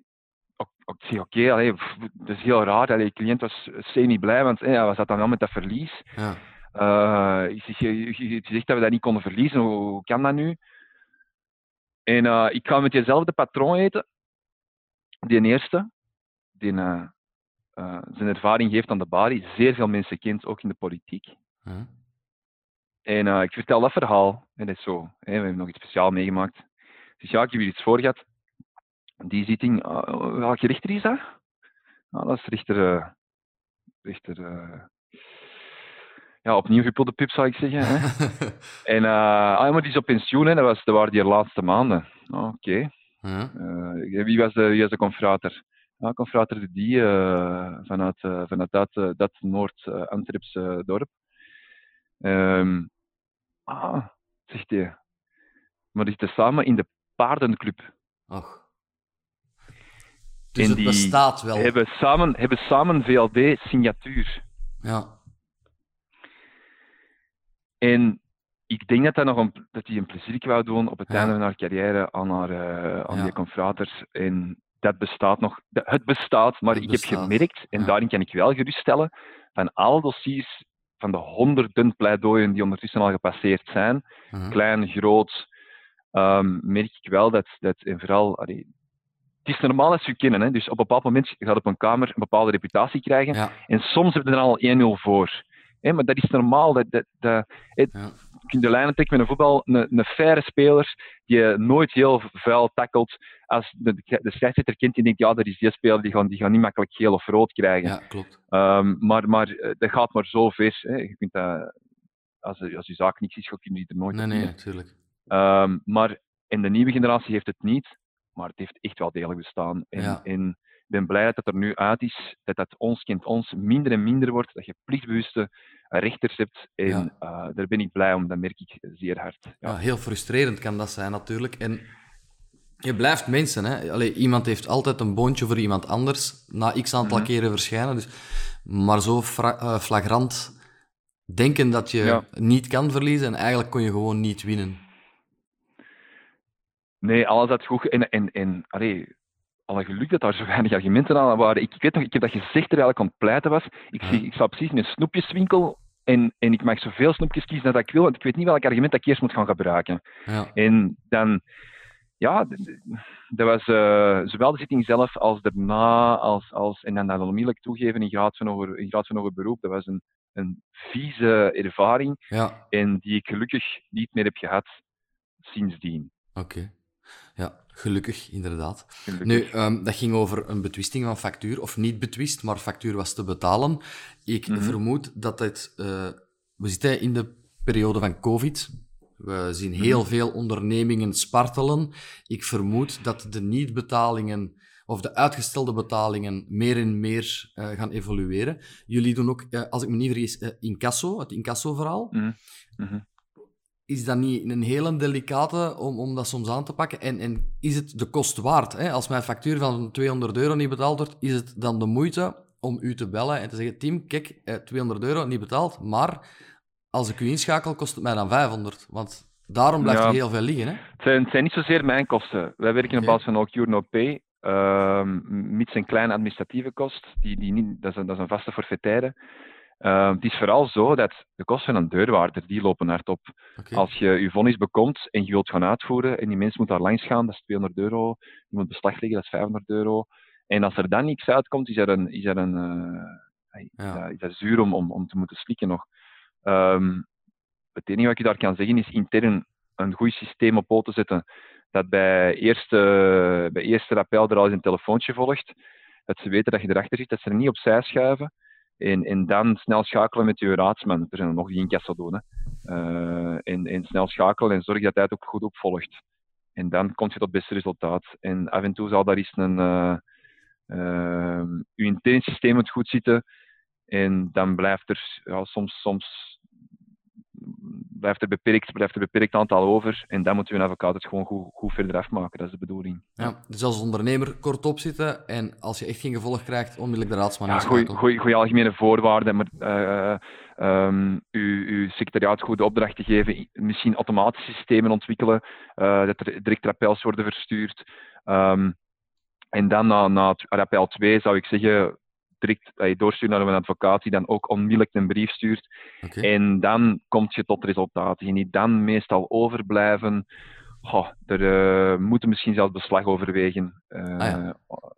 [SPEAKER 2] zeg, oké, pff, dat is heel raar. Allee, de cliënt was semi blij, want hey, wat zat dan wel met dat verlies?
[SPEAKER 1] Ja.
[SPEAKER 2] Uh, ik zeg, je, je, je zegt dat we dat niet konden verliezen, hoe, hoe kan dat nu? En uh, ik ga met jezelfde patroon eten, die eerste, die uh, zijn ervaring geeft aan de balie, zeer veel mensen kent, ook in de politiek. En uh, ik vertel dat verhaal. En dat is zo. Hè, we hebben nog iets speciaals meegemaakt. Dus ja, ik heb hier iets voor gehad. Die zitting, uh, welke rechter is dat? Nou, dat is rechter. Rechter ja, opnieuw gepulde pip zou ik zeggen. Hè. en ah, maar die is op pensioen, hè. Dat, was, dat waren die laatste maanden. Oh, Oké. Okay. Wie, was de, wie was de confrater? Ja, confrater die vanuit, vanuit dat, dat Noord-Antwerpse dorp. Um, ah, zegt hij. Maar die zitten samen in de paardenclub.
[SPEAKER 1] Och. Dus en het bestaat wel.
[SPEAKER 2] Hebben samen, hebben samen VLD-signatuur.
[SPEAKER 1] Ja.
[SPEAKER 2] En ik denk dat hij nog een, dat hij een plezier wou doen op het ja. einde van haar carrière aan, haar, uh, aan ja. die confraters. En dat bestaat nog. Het bestaat, maar
[SPEAKER 1] het
[SPEAKER 2] ik heb gemerkt, en ja. daarin kan ik wel geruststellen, van alle dossiers van de honderden pleidooien die ondertussen al gepasseerd zijn,
[SPEAKER 1] -huh.
[SPEAKER 2] klein, groot, um, merk ik wel dat, dat en vooral, allee, het is normaal dat ze je kennen, hè? dus op een bepaald moment gaat op een kamer een bepaalde reputatie krijgen,
[SPEAKER 1] ja.
[SPEAKER 2] en soms heb je er al 1-0 voor. Hè? Maar dat is normaal. Dat, dat, dat, het, kunt de lijnen trekken met een voetbal, een, een faire speler die nooit heel vuil tackelt. Als de, de scheidsrechter kent, die denkt, ja, dat is die speler, die gaan, die gaan niet makkelijk geel of rood krijgen.
[SPEAKER 1] Ja, klopt.
[SPEAKER 2] Um, maar, maar dat gaat maar zo ver. Hè. Je kunt dat, als, als je zaak niks is, kun je die er nooit
[SPEAKER 1] Nee, nee, natuurlijk.
[SPEAKER 2] Um, maar in de nieuwe generatie heeft het niet, maar het heeft echt wel degelijk bestaan. En,
[SPEAKER 1] ja.
[SPEAKER 2] en ik ben blij dat het er nu uit is, dat dat ons kent ons minder en minder wordt, dat je plichtbewuste rechters hebt. En
[SPEAKER 1] ja.
[SPEAKER 2] uh, daar ben ik blij om, dat merk ik zeer hard.
[SPEAKER 1] Ja. ja. heel frustrerend kan dat zijn natuurlijk. En je blijft mensen. Hè? Allee, iemand heeft altijd een boontje voor iemand anders na x aantal mm -hmm. keren verschijnen. Dus, maar zo uh, flagrant denken dat je ja. niet kan verliezen en eigenlijk kon je gewoon niet winnen.
[SPEAKER 2] Nee, alles had goed. En, en, en allee, alle geluk dat daar zo weinig argumenten aan waren. Ik, ik weet nog, ik heb dat gezegd er eigenlijk aan het pleiten was. Ik, zie, ik sta precies in een snoepjeswinkel en, en ik mag zoveel snoepjes kiezen als ik wil, want ik weet niet welk argument dat ik eerst moet gaan gebruiken.
[SPEAKER 1] Ja.
[SPEAKER 2] En dan, ja, dat was uh, zowel de zitting zelf als daarna, als, als, en dan dat onmiddellijk toegeven in graad van hoger, in graad van hoger beroep. Dat was een, een vieze ervaring
[SPEAKER 1] ja.
[SPEAKER 2] en die ik gelukkig niet meer heb gehad sindsdien.
[SPEAKER 1] Oké. Okay. Ja, gelukkig, inderdaad.
[SPEAKER 2] Gelukkig.
[SPEAKER 1] Nu, um, dat ging over een betwisting van factuur, of niet betwist, maar factuur was te betalen. Ik
[SPEAKER 2] Mhm.
[SPEAKER 1] mm -hmm. vermoed dat het... Uh, we zitten in de periode van COVID. We zien heel
[SPEAKER 2] Mhm.
[SPEAKER 1] veel ondernemingen spartelen. Ik vermoed dat de niet-betalingen of de uitgestelde betalingen meer en meer uh, gaan evolueren. Jullie doen ook, uh, als ik me niet vergis, incasso, het incasso-verhaal.
[SPEAKER 2] Mm -hmm
[SPEAKER 1] is dat niet een hele delicate om, om dat soms aan te pakken? En, en is het de kost waard? Hè? Als mijn factuur van 200 euro niet betaald wordt, is het dan de moeite om u te bellen en te zeggen: Tim, kijk, 200 euro niet betaald, maar als ik u inschakel, kost het mij dan 500. Want daarom blijft er heel veel liggen. Hè?
[SPEAKER 2] Het, zijn, het zijn niet zozeer mijn kosten. Wij werken op basis van All No Pay. Uh, mits een kleine administratieve kost, die, die niet, dat, is een, dat is een vaste forfaitaire. Uh, het is vooral zo dat de kosten van een deurwaarder, die lopen hard op. Als je je vonnis bekomt en je wilt gaan uitvoeren en die mens moet daar langs gaan, dat is 200 euro. Je moet beslag leggen, dat is 500 euro. En als er dan niets uitkomt, is er een, is er een, uh, ja. is dat zuur om, om, om te moeten slikken nog. Um, het enige wat ik daar kan zeggen is intern een goed systeem op poten zetten. Dat bij eerste, bij eerste rappel er al eens een telefoontje volgt. Dat ze weten dat je erachter zit, dat ze er niet opzij schuiven. En, en dan snel schakelen met je raadsman. Er zijn nog die in doen. En, en snel schakelen en zorg dat hij het ook goed opvolgt. En dan kom je tot het beste resultaat. En af en toe zal daar eens een. Uh, uh, je systeem moet goed zitten. En dan blijft er soms, soms blijft er beperkt, blijft er beperkt aantal over. En dan moeten we een advocaat het gewoon goed, goed verder afmaken. Dat is de bedoeling.
[SPEAKER 1] Ja, dus als ondernemer kort opzitten en als je echt geen gevolg krijgt, onmiddellijk de raadsman
[SPEAKER 2] ja, goeie, algemene voorwaarden, maar uh, um, uw, uw secretariaat goede opdracht te geven, misschien automatische systemen ontwikkelen, uh, dat er direct rappels worden verstuurd. Um, en dan na, na rappel 2 zou ik zeggen, direct uh, doorsturen naar een advocaat die dan ook onmiddellijk een brief stuurt. En dan kom je tot resultaten. die dan meestal overblijven. Oh, er uh, moeten misschien zelfs beslag overwegen uh, ah,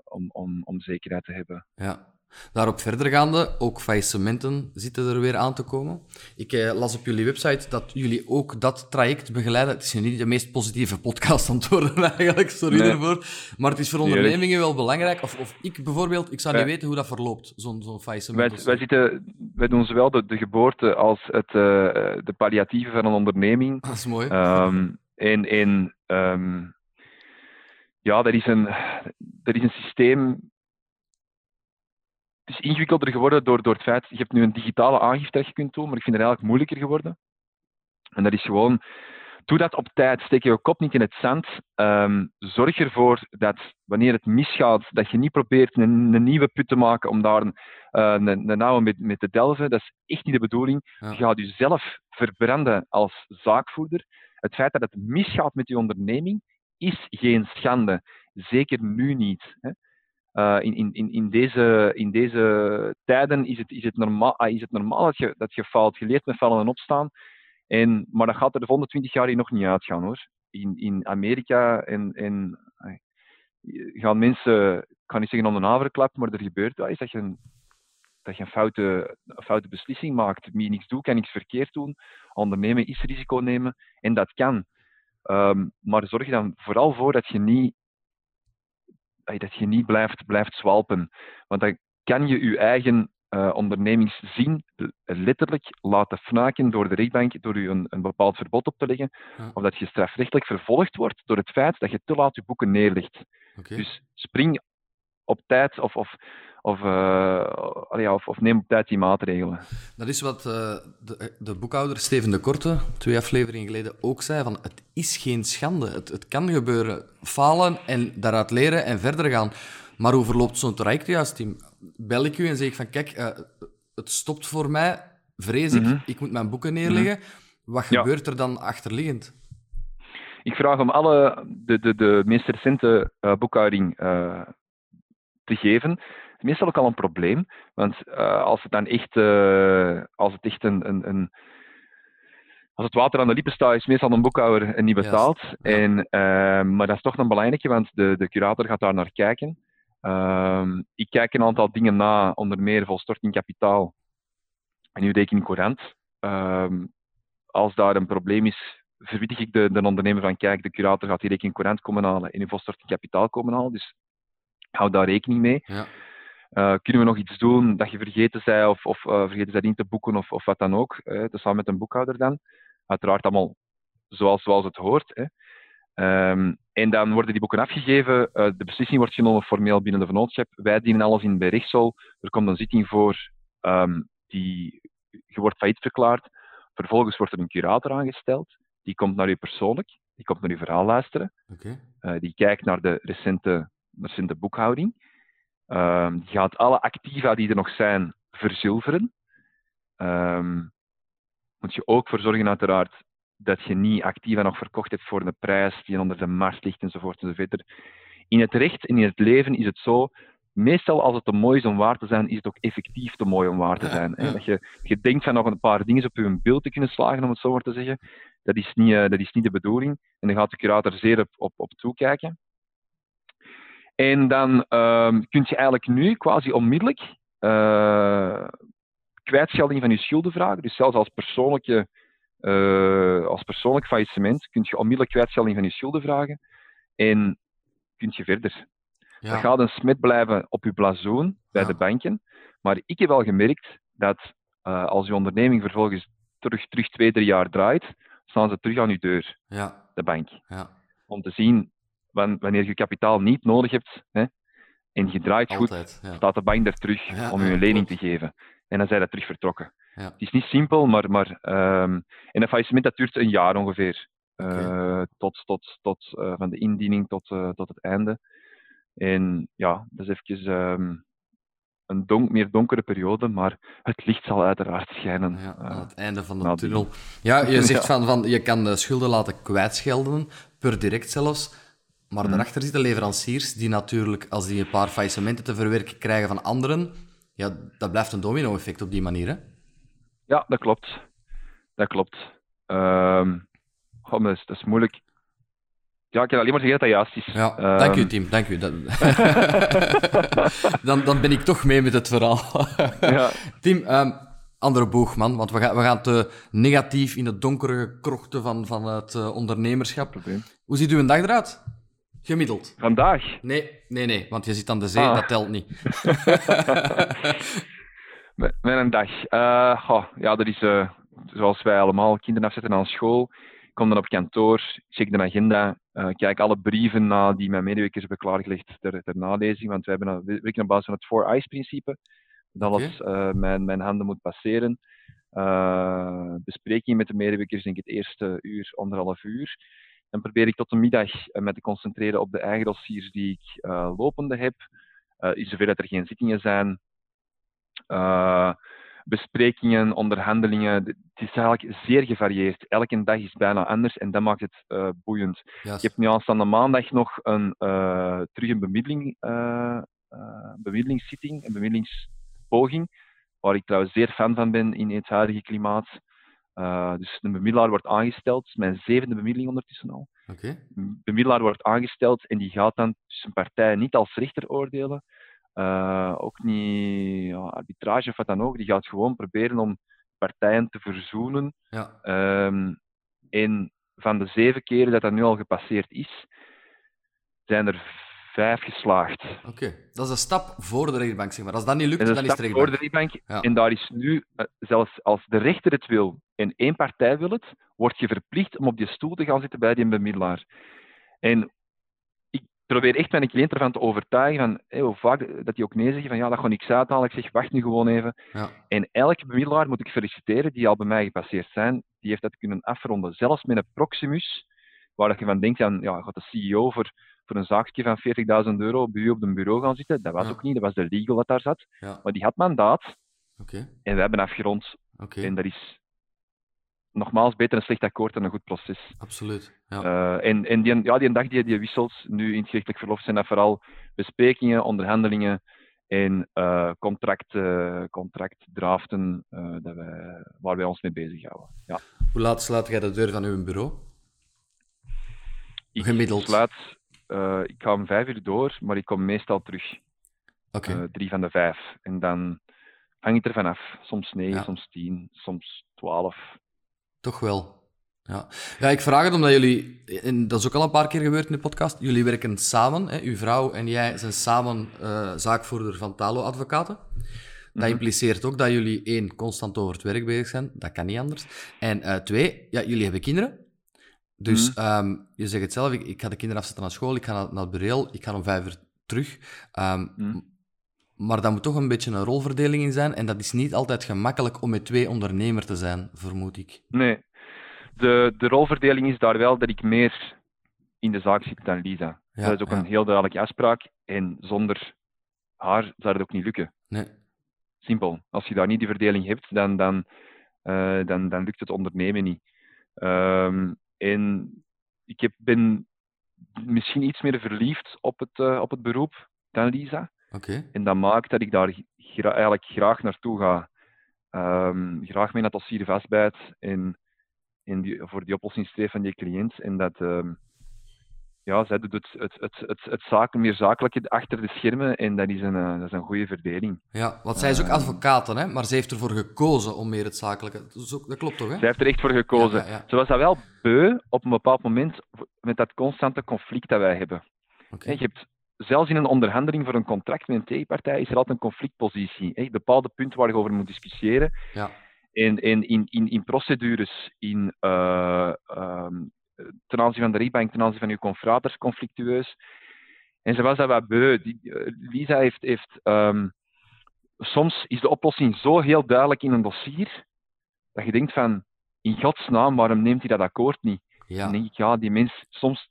[SPEAKER 2] om, om, om zekerheid te hebben.
[SPEAKER 1] Ja. Daarop verdergaande, ook faillissementen zitten er weer aan te komen. Ik eh, las op jullie website dat jullie ook dat traject begeleiden. Het is niet de meest positieve podcast antwoorden eigenlijk, sorry nee. daarvoor. Maar het is voor ondernemingen wel belangrijk. Of, of ik bijvoorbeeld, ik zou niet weten hoe dat verloopt, zo'n zo'n faillissement.
[SPEAKER 2] Wij, wij, zitten, wij doen zowel de, de geboorte als het, uh, de palliatieve van een onderneming.
[SPEAKER 1] Dat is mooi.
[SPEAKER 2] Um, en en um, ja, er is, een, er is een systeem het is ingewikkelder geworden door, door het feit, je hebt nu een digitale aangifte dat je kunt doen, maar ik vind het eigenlijk moeilijker geworden. En dat is gewoon, doe dat op tijd, steek je kop niet in het zand. Um, zorg ervoor dat wanneer het misgaat, dat je niet probeert een, een nieuwe put te maken om daar een, uh, een, een oude mee, mee, te delven. Dat is echt niet de bedoeling. Ja. Je gaat jezelf verbranden als zaakvoerder. Het feit dat het misgaat met je onderneming is geen schande. Zeker nu niet. Hè. Uh, in, in, in, deze, in deze tijden is het, is het, normaal, ah, is het normaal dat je, dat je leert met vallen en opstaan. En, maar dat gaat er de volgende 20 jaar hier nog niet uitgaan hoor. In, in Amerika en, gaan mensen, ik ga niet zeggen om de maar er gebeurt wel is dat je een, dat je een foute, foute beslissing maakt. Wie niks doet, kan niks verkeerd doen. Ondernemen is risico nemen en dat kan. Um, maar zorg er dan vooral voor dat je niet dat je niet blijft, blijft zwalpen. Want dan kan je je eigen uh, ondernemingszin letterlijk laten fnaken door de rechtbank, door je een, een bepaald verbod op te leggen, ja. of dat je strafrechtelijk vervolgd wordt door het feit dat je te laat je boeken neerlegt. Okay. Dus spring op tijd of, of, of, uh, ja, of, of, neem op tijd die maatregelen.
[SPEAKER 1] Dat is wat uh, de, de, boekhouder Steven de Korte twee afleveringen geleden ook zei: van het is geen schande. Het, het kan gebeuren. Falen en daaruit leren en verder gaan. Maar hoe verloopt zo'n traject juist, Tim? Bel ik u en zeg ik van kijk, uh, het stopt voor mij, vrees ik, mm -hmm. ik moet mijn boeken neerleggen. Mm -hmm. Wat gebeurt ja. er dan achterliggend?
[SPEAKER 2] Ik vraag om alle de, de, de meest recente boekhouding te geven meestal ook al een probleem. Want uh, als het dan echt, uh, als het echt een, een, een, als het water aan de lippen staat, is meestal een boekhouder en niet betaald. Yes. Ja. En, uh, maar dat is toch een belangrijke, want de, de curator gaat daar naar kijken. ik kijk een aantal dingen na, onder meer volstorting kapitaal en uw rekening courant. als daar een probleem is, verwittig ik de, de ondernemer van kijk, de curator gaat die rekening courant komen halen en uw volstorting kapitaal komen halen. Dus hou daar rekening mee. Ja. Uh, kunnen we nog iets doen dat je vergeten zij of, of uh, vergeten zij in te boeken of, of wat dan ook? Uh, samen met een boekhouder dan. Uiteraard allemaal zoals, zoals het hoort. Hè. Um, en dan worden die boeken afgegeven. de beslissing wordt genomen formeel binnen de vennootschap. Wij dienen alles in bij rechtsel. Er komt een zitting voor. Um, die, je wordt failliet verklaard. Vervolgens wordt er een curator aangesteld. Die komt naar u persoonlijk. Die komt naar uw verhaal luisteren.
[SPEAKER 1] Okay.
[SPEAKER 2] die kijkt naar de recente, recente boekhouding. Um, je gaat alle activa die er nog zijn verzilveren. Um, moet je ook voor zorgen, uiteraard, dat je niet actief en nog verkocht hebt voor een prijs die onder de markt ligt enzovoort enzovoort. In het recht en in het leven is het zo, meestal als het te mooi is om waar te zijn, is het ook effectief te mooi om waar te zijn. Ja, Dat je, je denkt van nog een paar dingen op je beeld te kunnen slagen, om het zo maar te zeggen. Dat is niet, uh, dat is niet de bedoeling. En dan gaat de curator zeer op, op, op toekijken. En dan uh, kun je eigenlijk nu quasi onmiddellijk uh, kwijtschelding van je schulden vragen. Dus zelfs als persoonlijke uh, als persoonlijk faillissement kun je onmiddellijk kwijtschelding van je schulden vragen en kun je verder. Ja. Dat gaat een smet blijven op je blazoen bij ja. de banken. Maar ik heb wel gemerkt dat uh, als je onderneming vervolgens terug, terug twee, drie jaar draait, staan ze terug aan je deur,
[SPEAKER 1] ja.
[SPEAKER 2] de bank. Om te zien wanneer je kapitaal niet nodig hebt hè, en je draait
[SPEAKER 1] Altijd,
[SPEAKER 2] goed, staat de bank er terug om je een lening te geven. En dan zijn dat terug vertrokken.
[SPEAKER 1] Ja.
[SPEAKER 2] Het is niet simpel, maar, maar um, en een faillissement dat duurt een jaar ongeveer.
[SPEAKER 1] Okay.
[SPEAKER 2] Uh, tot, tot, tot uh, van de indiening tot, uh, tot het einde. En ja, dat is even um, een donk, meer donkere periode, maar het licht zal uiteraard schijnen.
[SPEAKER 1] Ja, aan het einde van de tunnel. Ja, je zegt van, van je kan de schulden laten kwijtschelden, per direct zelfs. Maar
[SPEAKER 2] Mhm.
[SPEAKER 1] daarachter zitten leveranciers die natuurlijk, als die een paar faillissementen te verwerken krijgen van anderen, ja, dat blijft een domino-effect op die manier, hè?
[SPEAKER 2] Ja, dat klopt. Dat klopt. Um, goh, dat, is, dat is moeilijk. Ja, ik kan alleen maar zeggen dat dat juist is.
[SPEAKER 1] Ja,
[SPEAKER 2] um,
[SPEAKER 1] dank u, Tim. Dank u. Dan, dan ben ik toch mee met het verhaal.
[SPEAKER 2] ja.
[SPEAKER 1] Tim, um, andere boeg, man. Want we gaan, we gaan te negatief in de donkere krochten van, van het uh, ondernemerschap.
[SPEAKER 2] Probleem.
[SPEAKER 1] Hoe ziet uw dag eruit? Gemiddeld.
[SPEAKER 2] Vandaag?
[SPEAKER 1] Nee, nee, nee. Want je zit aan de zee,
[SPEAKER 2] Ah.
[SPEAKER 1] dat telt niet.
[SPEAKER 2] Met een dag. Uh, oh, ja, dat is uh, zoals wij allemaal kinderen afzetten aan school. Ik kom dan op kantoor, check de agenda, uh, kijk alle brieven na die mijn medewerkers hebben klaargelegd ter, ter nalezing. Want wij hebben, we werken op basis van het Four Eyes-principe. Dat alles okay. mijn, mijn handen moet passeren. Besprekingen met de medewerkers, denk ik het eerste uur, anderhalf uur. Dan probeer ik tot de middag uh, me te concentreren op de eigen dossiers die ik uh, lopende heb. in zover dat er geen zittingen zijn, uh, besprekingen, onderhandelingen. Het is eigenlijk zeer gevarieerd. Elke dag is bijna anders en dat maakt het uh, boeiend.
[SPEAKER 1] Yes.
[SPEAKER 2] Ik heb nu aanstaande maandag nog een, uh, terug een bemiddeling, bemiddelingszitting, een bemiddelingspoging, waar ik trouwens zeer fan van ben in het huidige klimaat. Dus een bemiddelaar wordt aangesteld, mijn zevende bemiddeling ondertussen al.
[SPEAKER 1] Okay.
[SPEAKER 2] Bemiddelaar wordt aangesteld en die gaat dan tussen partijen niet als rechter oordelen, uh, ook niet ja, arbitrage of wat dan ook. Die gaat gewoon proberen om partijen te verzoenen.
[SPEAKER 1] Ja.
[SPEAKER 2] Um, en van de zeven keren dat dat nu al gepasseerd is, zijn er vijf geslaagd.
[SPEAKER 1] Oké, okay. dat is een stap voor de rechtbank, zeg maar. Als dat niet lukt,
[SPEAKER 2] dat
[SPEAKER 1] dan is de
[SPEAKER 2] stap
[SPEAKER 1] rechtbank.
[SPEAKER 2] voor de rechtbank.
[SPEAKER 1] Ja.
[SPEAKER 2] En daar is nu, uh, zelfs als de rechter het wil en één partij wil het, word je verplicht om op die stoel te gaan zitten bij die bemiddelaar. En probeer echt mijn cliënt ervan te overtuigen van hey, hoe vaak dat die ook nee zeggen van ja, dat gewoon niks uithalen. Ik zeg, wacht nu gewoon even.
[SPEAKER 1] Ja.
[SPEAKER 2] En elke bemiddelaar moet ik feliciteren die al bij mij gepasseerd zijn, die heeft dat kunnen afronden. Zelfs met een Proximus, waar dat je van denkt, aan, ja, gaat de CEO voor, voor een zaakje van 40.000 euro bij u op een bureau gaan zitten. Dat was
[SPEAKER 1] Ja.
[SPEAKER 2] ook niet, dat was de legal dat daar zat.
[SPEAKER 1] Ja.
[SPEAKER 2] Maar die had mandaat
[SPEAKER 1] Oké,
[SPEAKER 2] en we hebben afgerond.
[SPEAKER 1] oké.
[SPEAKER 2] En dat is nogmaals beter een slecht akkoord dan een goed proces.
[SPEAKER 1] Absoluut. Ja.
[SPEAKER 2] Uh, en en die, ja, die dag die, die wisselt, nu in het gerechtelijk verlof, zijn dat vooral besprekingen, onderhandelingen en uh, contract, uh, contractdraften uh, dat wij, waar wij ons mee bezighouden. Ja.
[SPEAKER 1] Hoe laat sluit jij de deur van uw bureau?
[SPEAKER 2] Ik
[SPEAKER 1] Gemiddeld.
[SPEAKER 2] sluit, uh, ik ga om vijf uur door, maar ik kom meestal terug.
[SPEAKER 1] Oké.
[SPEAKER 2] Uh, drie van de vijf. En dan hang ik er vanaf. Soms negen,
[SPEAKER 1] Ja.
[SPEAKER 2] soms tien, soms twaalf.
[SPEAKER 1] Toch wel. Ja. ja, ik vraag het omdat jullie, en dat is ook al een paar keer gebeurd in de podcast, jullie werken samen, hè? uw vrouw en jij zijn samen eh, zaakvoerder van Talo Advocaten. Dat
[SPEAKER 2] Mhm.
[SPEAKER 1] impliceert ook dat jullie één, constant over het werk bezig zijn, dat kan niet anders. En eh, twee, ja, jullie hebben kinderen. Dus
[SPEAKER 2] Mhm.
[SPEAKER 1] ehm, je zegt het zelf, ik, ik ga de kinderen afzetten naar school, ik ga naar, naar het bureel, ik ga om vijf uur terug. Ehm,
[SPEAKER 2] Mhm.
[SPEAKER 1] Maar daar moet toch een beetje een rolverdeling in zijn. En dat is niet altijd gemakkelijk om met twee ondernemer te zijn, vermoed ik.
[SPEAKER 2] Nee, de, de rolverdeling is daar wel dat ik meer in de zaak zit dan Lisa.
[SPEAKER 1] Ja,
[SPEAKER 2] dat is ook
[SPEAKER 1] ja.
[SPEAKER 2] een heel duidelijke afspraak. En zonder haar zou het ook niet lukken.
[SPEAKER 1] Nee.
[SPEAKER 2] Simpel. Als je daar niet die verdeling hebt, dan, dan dan, dan lukt het ondernemen niet. Ehm, en ik heb, ben misschien iets meer verliefd op het, op het beroep dan Lisa.
[SPEAKER 1] Okay.
[SPEAKER 2] En dat maakt dat ik daar eigenlijk graag naartoe ga. Um, graag mee naar het dossier vastbijt en, en die, voor die oplossing streef van die cliënt. En dat, um, ja, zij doet het, het, het, het, het zaken, meer zakelijke achter de schermen en dat is een, uh, dat is een goede verdeling.
[SPEAKER 1] Ja, want zij is ook ehm, advocaat, hè? maar ze heeft ervoor gekozen om meer het zakelijke... Dat klopt toch, hè?
[SPEAKER 2] Zij heeft er echt voor gekozen. Ja, ja, ja. Ze was dat wel beu op een bepaald moment met dat constante conflict dat wij hebben. Okay. Je hebt zelfs in een onderhandeling voor een contract met een tegenpartij is er altijd een conflictpositie. Hè? Bepaalde punten waar je over moet discussiëren.
[SPEAKER 1] Ja.
[SPEAKER 2] En, en in, in, in procedures, in, uh, um, ten aanzien van de rechtbank, ten aanzien van uw confraters, conflictueus. En ze was dat wat beu. Die, uh, Lisa heeft... heeft um, soms is de oplossing zo heel duidelijk in een dossier, dat je denkt van, in godsnaam, waarom neemt hij dat akkoord niet?
[SPEAKER 1] Ja.
[SPEAKER 2] Dan denk ik, ja, die mens, soms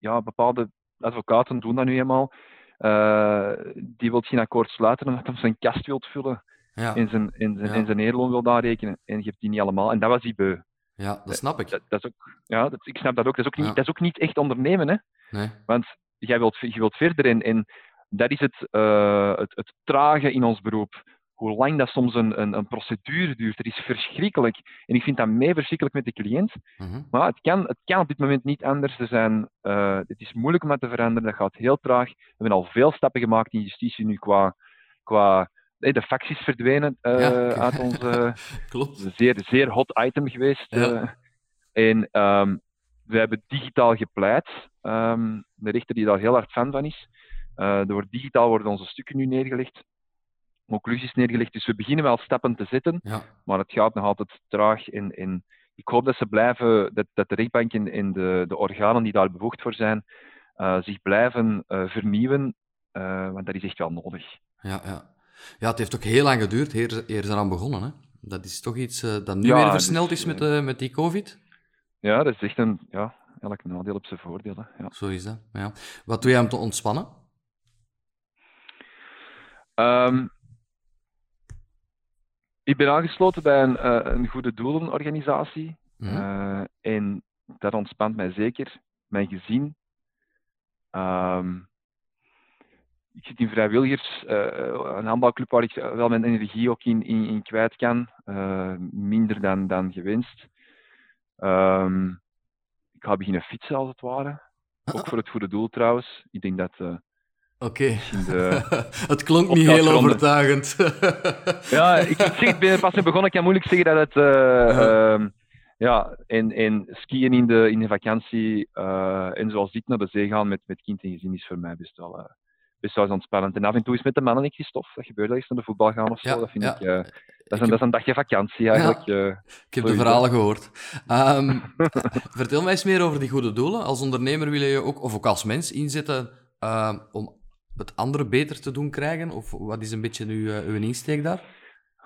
[SPEAKER 2] ja, bepaalde advocaten doen dat nu eenmaal. Uh, die wil geen akkoord sluiten omdat hij zijn kast wil vullen
[SPEAKER 1] ja.
[SPEAKER 2] en, zijn, en, zijn, ja. en zijn eerloon wil aanrekenen. En je hebt die niet allemaal. En dat was die beu.
[SPEAKER 1] Ja, dat snap ik.
[SPEAKER 2] Dat, dat is ook, ja, dat, ik snap dat ook. Dat is ook, niet,
[SPEAKER 1] Ja.
[SPEAKER 2] dat is ook niet echt ondernemen. Hè?
[SPEAKER 1] Nee.
[SPEAKER 2] Want jij wilt, je wilt verder. En, en dat is het, uh, het, het trage in ons beroep. Hoe lang dat soms een, een, een procedure duurt. Dat is verschrikkelijk. En ik vind dat mee verschrikkelijk met de cliënt.
[SPEAKER 1] Mhm.
[SPEAKER 2] Maar het kan, het kan op dit moment niet anders. Er zijn, uh, het is moeilijk om dat te veranderen. Dat gaat heel traag. We hebben al veel stappen gemaakt in justitie nu qua. qua nee, de facties verdwenen uh,
[SPEAKER 1] Ja.
[SPEAKER 2] uit onze.
[SPEAKER 1] Klopt.
[SPEAKER 2] zeer, zeer hot item geweest.
[SPEAKER 1] Ja.
[SPEAKER 2] eh. en ehm, we hebben digitaal gepleit. Ehm, de rechter die daar heel hard fan van is. Eh, er wordt digitaal worden onze stukken nu neergelegd. Conclusies neergelegd. Dus we beginnen wel stappen te zetten.
[SPEAKER 1] Ja.
[SPEAKER 2] Maar het gaat nog altijd traag. En, en ik hoop dat ze blijven, dat, dat de rechtbank en, en de, de organen die daar bevoegd voor zijn, eh, zich blijven eh, vernieuwen. eh, want dat is echt wel nodig.
[SPEAKER 1] Ja, ja. Ja, het heeft ook heel lang geduurd eer, eer ze eraan begonnen. Hè? Dat is toch iets eh, dat nu
[SPEAKER 2] Ja,
[SPEAKER 1] weer
[SPEAKER 2] dus,
[SPEAKER 1] versneld is met, eh, met die COVID?
[SPEAKER 2] Ja, dat is echt een. Ja, elk nadeel op zijn voordeel. hè. Ja.
[SPEAKER 1] Zo is dat. Ja. Wat doe jij om te ontspannen?
[SPEAKER 2] Ehm, ik ben aangesloten bij een, een goede doelenorganisatie.
[SPEAKER 1] Mhm.
[SPEAKER 2] En dat ontspant mij zeker. Mijn gezin. Ehm, ik zit in vrijwilligers, eh, een handbalclub waar ik wel mijn energie ook in, in, in kwijt kan. Eh, minder dan, dan gewenst. Ehm, ik ga beginnen fietsen als het ware. Ook voor het goede doel trouwens. Ik denk dat eh,
[SPEAKER 1] Oké. het klonk niet heel
[SPEAKER 2] ronde.
[SPEAKER 1] overtuigend.
[SPEAKER 2] Ja, ik, ik zeg, ik ben pas mee begonnen. Ik kan moeilijk zeggen dat het. eh, ehm, ja, en, en skiën in de, in de vakantie en zoals dit naar de zee gaan met, met kind en gezin is voor mij best wel, best wel eens ontspannend. En af en toe is met de mannen ik stof. Dat gebeurt eens naar de voetbal gaan of zo.
[SPEAKER 1] Ja,
[SPEAKER 2] dat vind
[SPEAKER 1] ja.
[SPEAKER 2] ik. eh, dat, is
[SPEAKER 1] Ik
[SPEAKER 2] een,
[SPEAKER 1] heb-
[SPEAKER 2] dat is een dagje vakantie eigenlijk. eh.
[SPEAKER 1] Ik heb de
[SPEAKER 2] is
[SPEAKER 1] verhalen gehoord. Ehm, vertel mij eens meer over die goede doelen. Als ondernemer wil je ook, of ook als mens, inzetten ehm, om het andere beter te doen krijgen? Of wat is een beetje uw, eh, uw insteek daar?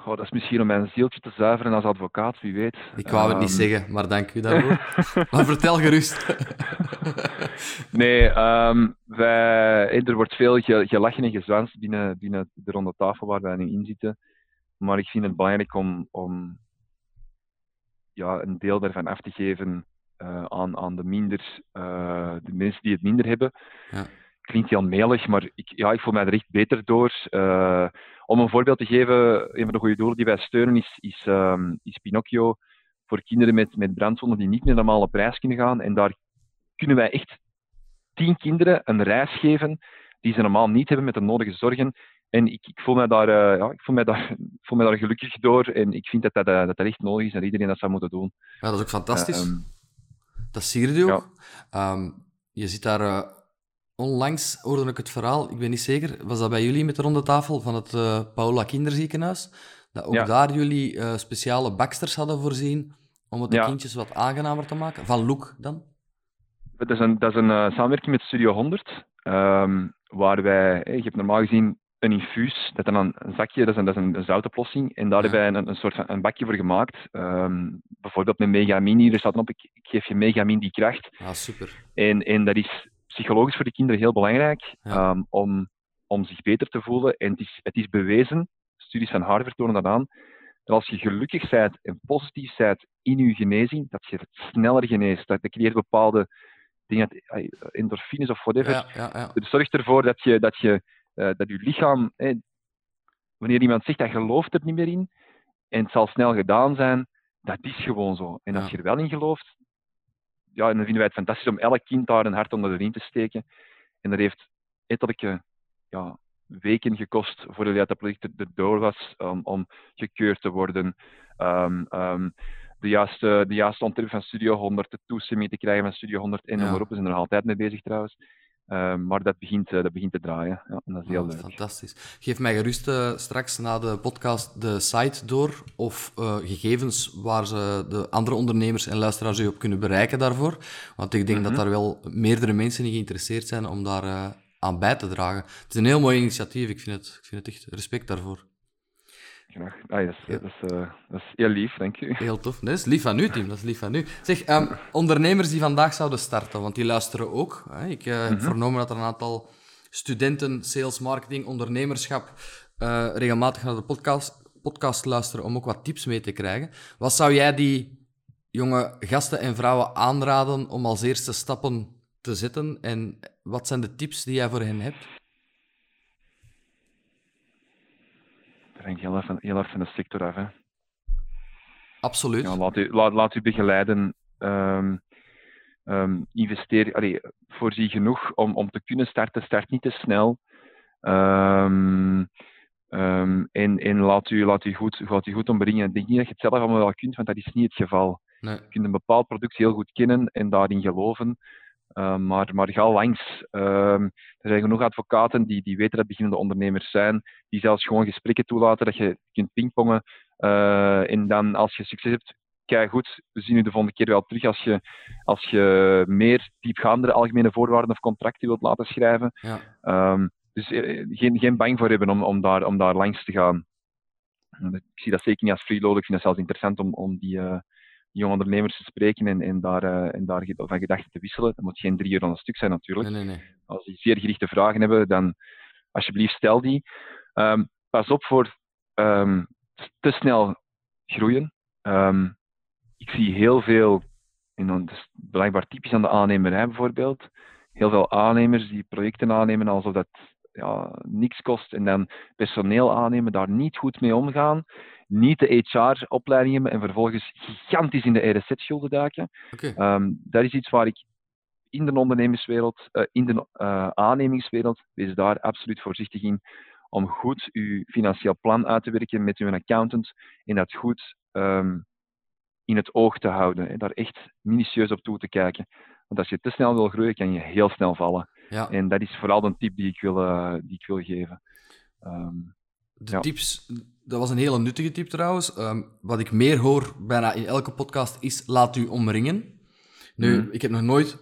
[SPEAKER 2] Goh, dat is misschien om mijn zieltje te zuiveren als advocaat, wie weet.
[SPEAKER 1] Ik wou het niet
[SPEAKER 2] Ehm,
[SPEAKER 1] zeggen, maar dank u daarvoor. maar vertel gerust.
[SPEAKER 2] Nee, ehm, wij, eh, er wordt veel ge- gelachen en gezwanst binnen, binnen de ronde tafel waar wij nu in zitten. Maar ik vind het belangrijk om, om ja, een deel daarvan af te geven eh, aan, aan de, minder, eh, de mensen die het minder hebben.
[SPEAKER 1] Ja.
[SPEAKER 2] Klinkt heel melig, maar ik, ja, ik voel mij er echt beter door. Om een voorbeeld te geven, een van de goede doelen die wij steunen is, is, ehm, is Pinocchio voor kinderen met, met brandwonden die niet meer normaal op reis kunnen gaan. En daar kunnen wij echt tien kinderen een reis geven die ze normaal niet hebben met de nodige zorgen. En ik, ik, voel, mij daar, eh, ja, ik voel, mij daar, ik voel mij daar gelukkig door. En ik vind dat dat, eh, dat dat echt nodig is en iedereen dat zou moeten doen.
[SPEAKER 1] Ja, dat is ook fantastisch.
[SPEAKER 2] Eh, ehm,
[SPEAKER 1] dat sierde je
[SPEAKER 2] ja.
[SPEAKER 1] Ehm, je zit daar... onlangs hoorde ik het verhaal, ik ben niet zeker, was dat bij jullie met de ronde tafel van het eh, Paula Kinderziekenhuis? Dat ook
[SPEAKER 2] Ja.
[SPEAKER 1] daar jullie eh, speciale baksters hadden voorzien om het de
[SPEAKER 2] Ja.
[SPEAKER 1] kindjes wat aangenamer te maken? Van Loek dan?
[SPEAKER 2] Dat is een, dat is een eh, samenwerking met Studio 100, ehm, waar wij, je hebt normaal gezien een infuus, dat dan een, zakje, dat is een, dat is een, een zoutoplossing, en daar
[SPEAKER 1] Ja.
[SPEAKER 2] hebben wij een, een soort van een bakje voor gemaakt. Ehm, bijvoorbeeld met Megamin, hier staat op, ik, ik geef je Megamin die kracht.
[SPEAKER 1] Ja, super.
[SPEAKER 2] En, en dat is psychologisch voor de kinderen heel belangrijk
[SPEAKER 1] Ja.
[SPEAKER 2] ehm, om, om zich beter te voelen. En het is, het is bewezen, studies van Harvard tonen dat aan, dat als je gelukkig bent en positief bent in je genezing, dat je het sneller geneest. Dat creëert bepaalde dingen, endorfines of whatever. Ja, ja, ja. Het zorgt ervoor dat je, dat je, uh, dat je lichaam, wanneer iemand zegt dat gelooft er niet meer in, en het zal snel gedaan zijn, dat is gewoon zo. En als je er wel in gelooft, ja, dan vinden wij het fantastisch om elk kind daar een hart onder de riem te steken. En dat heeft etterlijke ja, weken gekost voordat dat project erdoor was um, om gekeurd te worden. Um, um, de juiste, de juiste ontwerp van Studio 100, de toestemming te krijgen van Studio 100 en ja. maar We zijn er altijd mee bezig trouwens. Uh, maar dat begint, uh, dat begint te draaien. Ja, en dat is heel oh, leuk.
[SPEAKER 1] Fantastisch. Geef mij gerust uh, straks na de podcast de site door of eh, gegevens waar ze de andere ondernemers en luisteraars u op kunnen bereiken daarvoor. Want ik denk mm -hmm. dat daar wel meerdere mensen in geïnteresseerd zijn om daar aan bij te dragen. Het is een heel mooi initiatief. Ik vind het, ik vind het echt respect daarvoor.
[SPEAKER 2] Ah, yes. ja. dat, is, uh, dat is heel lief, dank u.
[SPEAKER 1] Heel tof. Dat is lief van u, Tim. Dat is lief van u. Zeg, um, ondernemers die vandaag zouden starten, want die luisteren ook. Hè? Ik uh, mm -hmm. heb vernomen dat er een aantal studenten, sales, marketing, ondernemerschap uh, regelmatig naar de podcast, podcast luisteren om ook wat tips mee te krijgen. Wat zou jij die jonge gasten en vrouwen aanraden om als eerste stappen te zetten? En wat zijn de tips die jij voor hen hebt?
[SPEAKER 2] Hangt heel erg van, heel erg van de sector af. Hè.
[SPEAKER 1] Absoluut.
[SPEAKER 2] Ja, laat, u, laat, laat u begeleiden. Um, um, investeer, allee, voorzie genoeg om, om te kunnen starten. Start niet te snel. Um, um, en en laat, u, laat, u goed, laat u goed ombrengen. Ik denk niet dat je het zelf allemaal wel kunt, want dat is niet het geval. Nee. Je kunt een bepaald product heel goed kennen en daarin geloven. Uh, maar, maar ga langs. Uh, er zijn genoeg advocaten die, die weten dat beginnende ondernemers zijn, die zelfs gewoon gesprekken toelaten, dat je kunt pingpongen. Uh, en dan als je succes hebt, kijk goed, we zien u de volgende keer wel terug als je, als je meer diepgaandere algemene voorwaarden of contracten wilt laten schrijven. Ja. Um, dus eh, geen, geen bang voor hebben om, om, daar, om daar langs te gaan. Ik zie dat zeker niet als freeloader. Ik vind het zelfs interessant om, om die, uh, jonge ondernemers te spreken en, en daar, uh, en daar van gedachten te wisselen. Dat moet geen drie uur aan een stuk zijn natuurlijk. Nee, nee, nee. Als die zeer gerichte vragen hebben, dan alsjeblieft stel die. Um, pas op voor um, te snel groeien. Um, ik zie heel veel, en dat is blijkbaar typisch aan de aannemerij bijvoorbeeld, heel veel aannemers die projecten aannemen alsof dat ja, niks kost en dan personeel aannemen, daar niet goed mee omgaan niet de HR-opleiding hebben en vervolgens gigantisch in de RSZ-schulden duiken. Okay. Um, dat is iets waar ik in de ondernemerswereld, uh, in de uh, aannemingswereld, wees daar absoluut voorzichtig in om goed uw financieel plan uit te werken met uw accountant en dat goed um, in het oog te houden. En daar echt minutieus op toe te kijken. Want als je te snel wil groeien, kan je heel snel vallen. Ja. En dat is vooral een tip die ik wil, uh, die ik wil geven. Um,
[SPEAKER 1] de ja. tips, dat was een hele nuttige tip trouwens. Um, wat ik meer hoor bijna in elke podcast is: laat u omringen. Nu, mm. ik heb nog nooit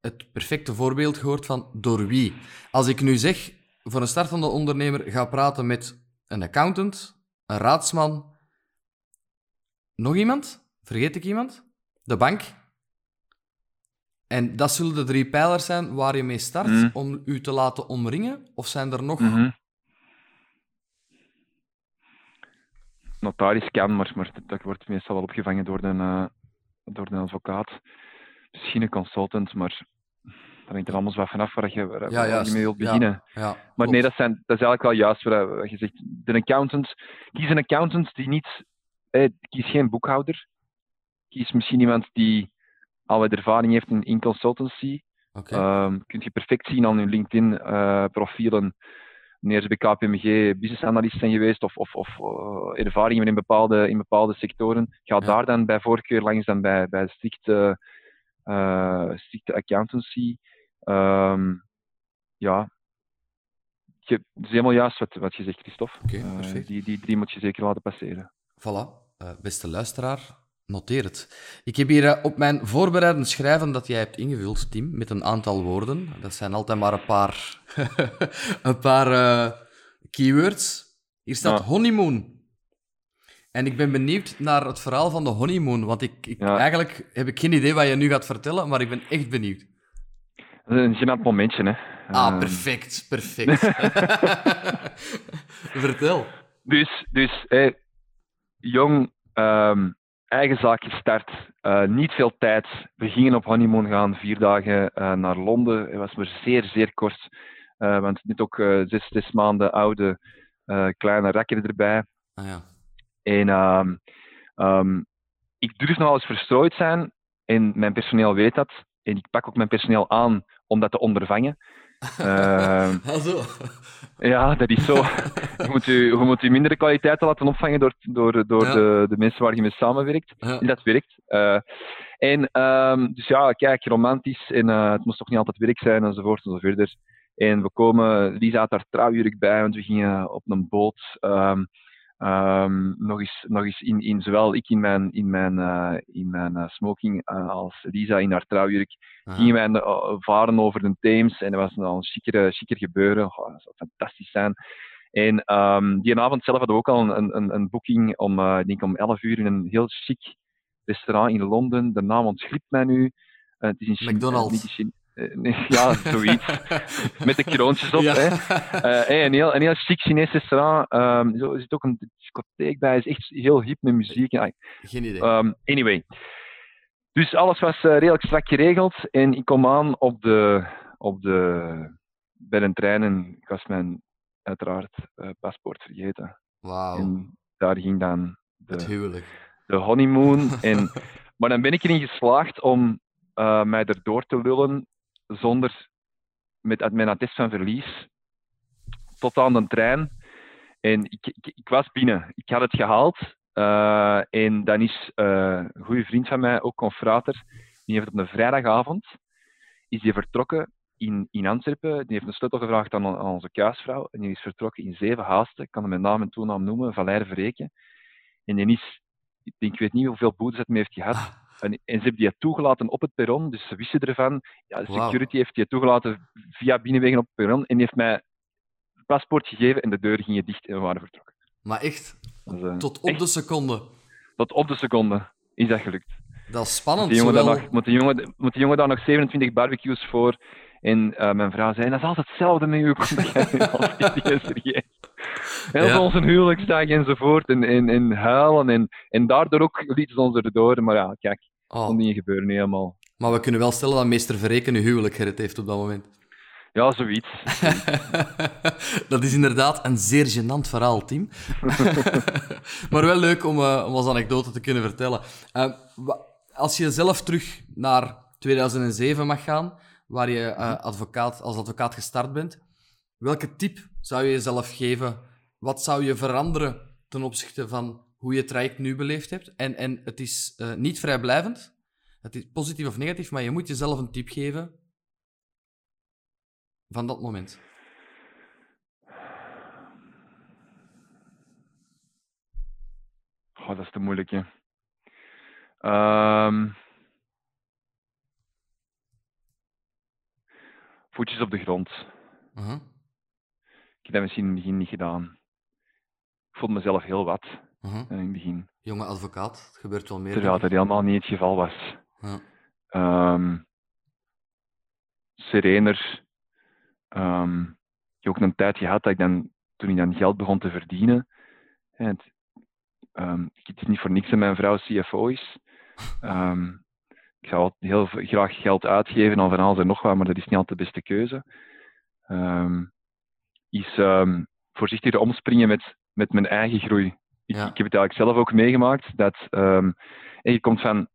[SPEAKER 1] het perfecte voorbeeld gehoord van door wie. Als ik nu zeg, voor een startende ondernemer, ga praten met een accountant, een raadsman, nog iemand? Vergeet ik iemand? De bank? En dat zullen de drie pijlers zijn waar je mee start mm. om u te laten omringen? Of zijn er nog mm -hmm.
[SPEAKER 2] Notaris kan, maar, maar dat wordt meestal wel opgevangen door een, uh, door een advocaat. Misschien een consultant, maar daar hangt er allemaal wat vanaf waar je, waar, ja, je mee wilt beginnen. Ja, maar nee, dat, zijn, dat is eigenlijk wel juist wat je zegt. De accountant, kies een accountant die niet, eh, kies geen boekhouder. Kies misschien iemand die al wat ervaring heeft in, in consultancy. Okay. Um, kun je perfect zien aan hun LinkedIn-profielen. Uh, wanneer ze bij KPMG business analyst zijn geweest of, of, of uh, ervaringen in bepaalde, in bepaalde sectoren, ga daar dan bij voorkeur langs dan bij, bij strikte, uh, strikte accountancy. Um, ja, je, het is helemaal juist wat, wat je zegt, Christophe. Okay, uh, die, die drie moet je zeker laten passeren.
[SPEAKER 1] Voilà. beste luisteraar, Noteer het. Ik heb hier op mijn voorbereidend schrijven dat jij hebt ingevuld, Tim, met een aantal woorden. Dat zijn altijd maar een paar, een paar uh, keywords. Hier staat ja. honeymoon. En ik ben benieuwd naar het verhaal van de honeymoon, want ik, ik ja. eigenlijk heb ik geen idee wat je nu gaat vertellen, maar ik ben echt benieuwd.
[SPEAKER 2] Dat is een gênant momentje, hè.
[SPEAKER 1] Ah, perfect, perfect. Vertel.
[SPEAKER 2] Dus, dus hey, jong, ehm, eigen zaak gestart. Uh, niet veel tijd. We gingen op honeymoon gaan, vier dagen uh, naar Londen. Het was maar zeer, zeer kort. Uh, want net ook zes, zes maanden oude kleine rakker erbij.
[SPEAKER 1] Ah, ja.
[SPEAKER 2] En um, um, ik durf nogal eens verstrooid zijn. En mijn personeel weet dat. En ik pak ook mijn personeel aan om dat te ondervangen.
[SPEAKER 1] Uh,
[SPEAKER 2] ja, dat is zo. je, moet je, je moet je mindere kwaliteiten laten opvangen door, door, door ja. de, de mensen waar je mee samenwerkt. Ja. En dat werkt. Uh, en um, dus ja, kijk, romantisch. En uh, het moest toch niet altijd werk zijn, enzovoort enzovoort. En we komen, Lisa had daar trouwjurk bij, want we gingen op een boot. Um, Um, nog eens, nog eens in, in, zowel ik in mijn, in mijn, uh, in mijn uh, smoking uh, als Lisa in haar trouwjurk, gingen wij varen over de Thames en dat was een chiquer, chiquer gebeuren. Oh, dat zou fantastisch zijn. En um, die avond zelf hadden we ook al een, een, een boeking om, ik denk om 11 uur in een heel chic restaurant in Londen. De naam ontglipt mij nu. het is
[SPEAKER 1] in McDonald's.
[SPEAKER 2] Uh, ja, zoiets. Met de kroontjes op. Ja. Hè. Uh, hey, een, heel, een heel chic Chinees restaurant. Um, zo zit ook een discotheek bij. is echt heel hip met muziek. Ja.
[SPEAKER 1] Geen idee.
[SPEAKER 2] Um, anyway. Dus alles was uh, redelijk strak geregeld. En ik kom aan op de, op de, bij een trein en ik was mijn uiteraard paspoort vergeten.
[SPEAKER 1] Wauw.
[SPEAKER 2] En daar ging dan de,
[SPEAKER 1] het huwelijk.
[SPEAKER 2] De honeymoon. en, maar dan ben ik erin geslaagd om uh, mij erdoor te lullen zonder met mijn attest van verlies tot aan de trein. En ik, ik, ik was binnen. Ik had het gehaald. Uh, en dan is uh, een goede vriend van mij, ook confrater, die heeft op een vrijdagavond is die vertrokken in, in Antwerpen. Die heeft een sleutel gevraagd aan, onze kuisvrouw. En die is vertrokken in zeven haasten. Ik kan hem met naam en toenaam noemen, Valère Verreken. En die is, ik, denk, weet niet hoeveel boetes het mee heeft gehad. En, en, ze hebben die toegelaten op het perron, dus ze wisten ervan. Ja, de security wow. heeft die toegelaten via binnenwegen op het perron en die heeft mij het paspoort gegeven en de deuren gingen dicht en we waren vertrokken.
[SPEAKER 1] Maar echt? Dus, uh, tot op echt, de seconde?
[SPEAKER 2] Tot op de seconde is dat gelukt.
[SPEAKER 1] Dat is spannend.
[SPEAKER 2] Moet de jongen,
[SPEAKER 1] zowel...
[SPEAKER 2] daar, nog, moet de jongen, moet de jongen daar nog 27 barbecues voor en uh, mijn vrouw zei, dat is altijd hetzelfde met u. serieus. Heel ja. onze huwelijksdag enzovoort. En, en, en huilen. En, en daardoor ook lieten ze ons erdoor. Maar ja, kijk, dat kon niet gebeuren helemaal.
[SPEAKER 1] Maar we kunnen wel stellen dat meester Verreken uw huwelijk gered heeft op dat moment.
[SPEAKER 2] Ja, zoiets.
[SPEAKER 1] dat is inderdaad een zeer gênant verhaal, Tim. maar wel leuk om, uh, om als anekdote te kunnen vertellen. Uh, als je zelf terug naar 2007 mag gaan, waar je uh, advocaat, als advocaat gestart bent, welke tip zou je jezelf geven? Wat zou je veranderen ten opzichte van hoe je het traject nu beleefd hebt? En, en het is uh, niet vrijblijvend. Het is positief of negatief, maar je moet jezelf een tip geven van dat moment.
[SPEAKER 2] Oh, dat is te moeilijk, hè. Um... Voetjes op de grond.
[SPEAKER 1] Uh -huh.
[SPEAKER 2] Ik heb dat misschien in het begin niet gedaan. Ik vond mezelf heel wat
[SPEAKER 1] uh -huh.
[SPEAKER 2] in het begin.
[SPEAKER 1] Jonge advocaat, het gebeurt wel meer.
[SPEAKER 2] Terwijl dat helemaal niet het geval was.
[SPEAKER 1] Ja.
[SPEAKER 2] Um, serener. Um, ik heb ook een tijd gehad dat ik dan, toen ik dan geld begon te verdienen. Het, um, het is niet voor niks dat mijn vrouw CFO is. Um, ik zou heel graag geld uitgeven aan van alles en nog wat, maar dat is niet altijd de beste keuze. Is voorzichtiger omspringen met, met mijn eigen groei. Ik,
[SPEAKER 1] ja.
[SPEAKER 2] ik heb het eigenlijk zelf ook meegemaakt. Dat, um, je komt van.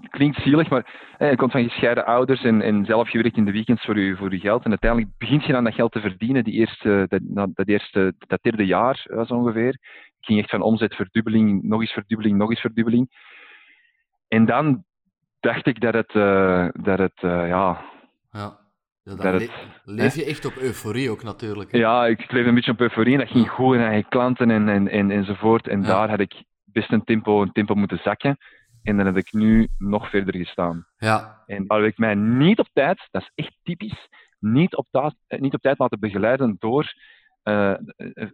[SPEAKER 2] Het klinkt zielig, maar eh, je komt van gescheiden ouders en, en zelf gewerkt in de weekends voor je, voor je geld. En uiteindelijk begint je dan dat geld te verdienen, die eerste, dat, dat, eerste, dat derde jaar was ongeveer. Ik ging echt van omzetverdubbeling, nog eens verdubbeling, nog eens verdubbeling. En dan dacht ik dat het, uh, dat het uh, ja.
[SPEAKER 1] Ja, ja dan dat le het, leef je echt op euforie ook natuurlijk. Hè?
[SPEAKER 2] Ja, ik leefde een beetje op euforie en dat ging goed en eigen klanten en, en, en, enzovoort. En ja. daar had ik best een tempo, een tempo moeten zakken. En dan heb ik nu nog verder gestaan.
[SPEAKER 1] Ja.
[SPEAKER 2] En daar heb ik mij niet op tijd, dat is echt typisch, niet op, tijd, niet op tijd laten begeleiden door uh,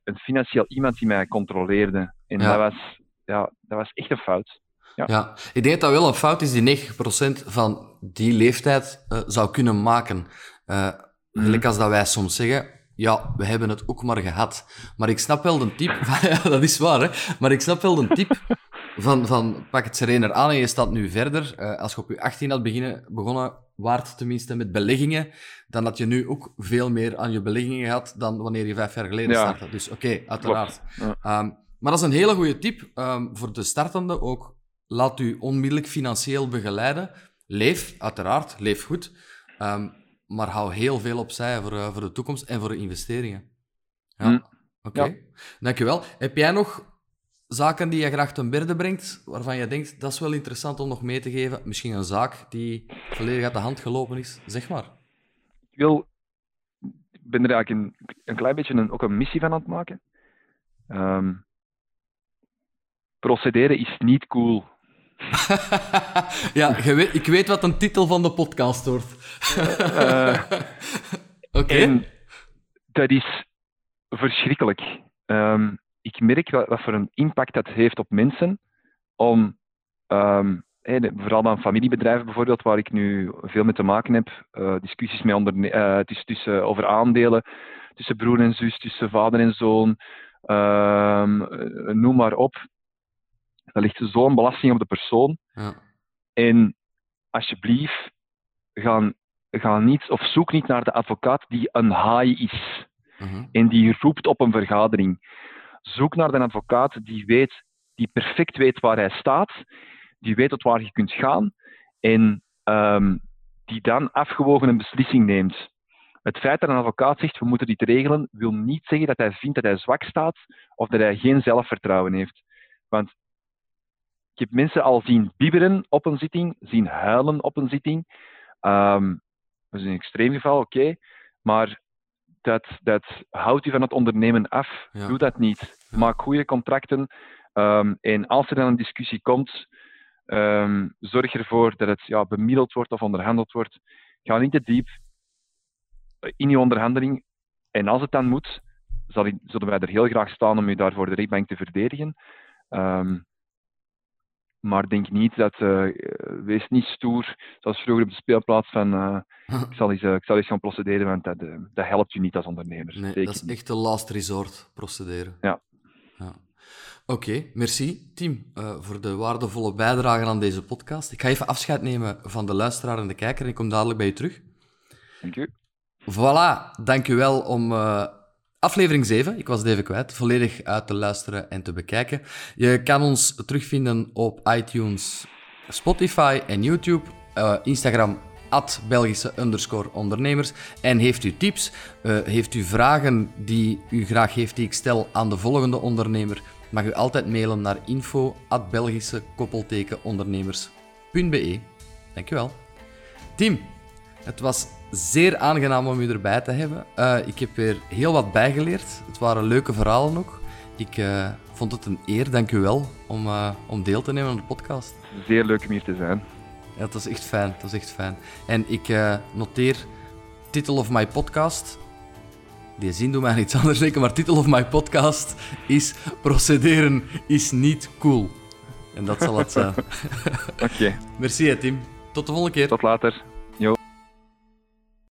[SPEAKER 2] een financieel iemand die mij controleerde. En ja. dat, was, ja, dat was echt een fout. Ja.
[SPEAKER 1] ja. ik denk dat dat wel een fout is die 90% van die leeftijd uh, zou kunnen maken. Uh, gelijk als dat wij soms zeggen, ja, we hebben het ook maar gehad. Maar ik snap wel de tip... ja, dat is waar, hè. Maar ik snap wel de tip van, van pak het serener aan en je staat nu verder. Uh, als je op je 18 had beginnen, begonnen, waard tenminste, met beleggingen, dan had je nu ook veel meer aan je beleggingen gehad dan wanneer je vijf jaar geleden ja. startte. Dus oké, uiteraard. Ja. Um, maar dat is een hele goede tip um, voor de startende ook. Laat u onmiddellijk financieel begeleiden. Leef, uiteraard, leef goed. Um, maar hou heel veel opzij voor, uh, voor de toekomst en voor de investeringen. Ja, mm. oké. Okay. Ja. Dankjewel. Heb jij nog zaken die je graag ten berde brengt, waarvan je denkt, dat is wel interessant om nog mee te geven? Misschien een zaak die volledig uit de hand gelopen is? Zeg maar.
[SPEAKER 2] Ik wil... Ik ben er eigenlijk een, een klein beetje een, ook een missie van aan het maken. Um, procederen is niet cool.
[SPEAKER 1] ja, weet, ik weet wat een titel van de podcast uh,
[SPEAKER 2] Oké. Dat is verschrikkelijk. Um, ik merk wat, wat, voor een impact dat heeft op mensen om, um, hey, vooral aan familiebedrijven bijvoorbeeld, waar ik nu veel mee te maken heb, uh, discussies mee uh, tussen, tussen, over aandelen, tussen broer en zus, tussen vader en zoon, um, noem maar op. Dan ligt zo'n belasting op de persoon. Ja. En alsjeblieft, ga, ga niet, of zoek niet naar de advocaat die een haai is. Uh-huh. En die roept op een vergadering. Zoek naar de advocaat die weet, die perfect weet waar hij staat, die weet tot waar je kunt gaan en um, die dan afgewogen een beslissing neemt. Het feit dat een advocaat zegt we moeten dit regelen, wil niet zeggen dat hij vindt dat hij zwak staat of dat hij geen zelfvertrouwen heeft. Want ik heb mensen al zien bibberen op een zitting, zien huilen op een zitting. Um, dat is een extreem geval, oké. Maar dat, dat houdt u van het ondernemen af. Doe dat niet. Maak goede contracten. Um, en als er dan een discussie komt, um, zorg ervoor dat het ja, bemiddeld wordt of onderhandeld wordt. Ga niet te diep in je onderhandeling. En als het dan moet, zal ik, zullen wij er heel graag staan om u daarvoor de rechtbank te verdedigen. Um, maar denk niet dat, uh, wees niet stoer, zoals vroeger op de speelplaats van, uh, ik, zal eens, uh, ik zal eens gaan procederen, want dat, dat helpt je niet als ondernemer.
[SPEAKER 1] Nee, dat is echt de last resort, procederen.
[SPEAKER 2] Ja.
[SPEAKER 1] ja. Oké, merci Tim voor de waardevolle bijdrage aan deze podcast. Ik ga even afscheid nemen van de luisteraar en de kijker en ik kom dadelijk bij je terug.
[SPEAKER 2] Dank u.
[SPEAKER 1] Voilà, dank u wel om Aflevering 7, ik was het even kwijt, volledig uit te luisteren en te bekijken. Je kan ons terugvinden op iTunes, Spotify en YouTube, uh, Instagram at Belgische underscore ondernemers. En heeft u tips, uh, heeft u vragen die u graag heeft die ik stel aan de volgende ondernemer, mag u altijd mailen naar info at Belgische koppeltekenondernemers.be. Dankjewel. Team, het was zeer aangenaam om u erbij te hebben. Uh, ik heb weer heel wat bijgeleerd. Het waren leuke verhalen ook. Ik uh, vond het een eer, dank u wel, om, uh, om deel te nemen aan de podcast.
[SPEAKER 2] Zeer leuk om hier te zijn.
[SPEAKER 1] Ja, dat is echt fijn. Dat is echt fijn. En ik noteer title of my podcast. Die zin doet mij iets anders denken, maar titel of my podcast is Procederen is niet cool. En dat zal het zijn.
[SPEAKER 2] Oké. Okay.
[SPEAKER 1] Merci, Tim. Tot de volgende keer.
[SPEAKER 2] Tot later.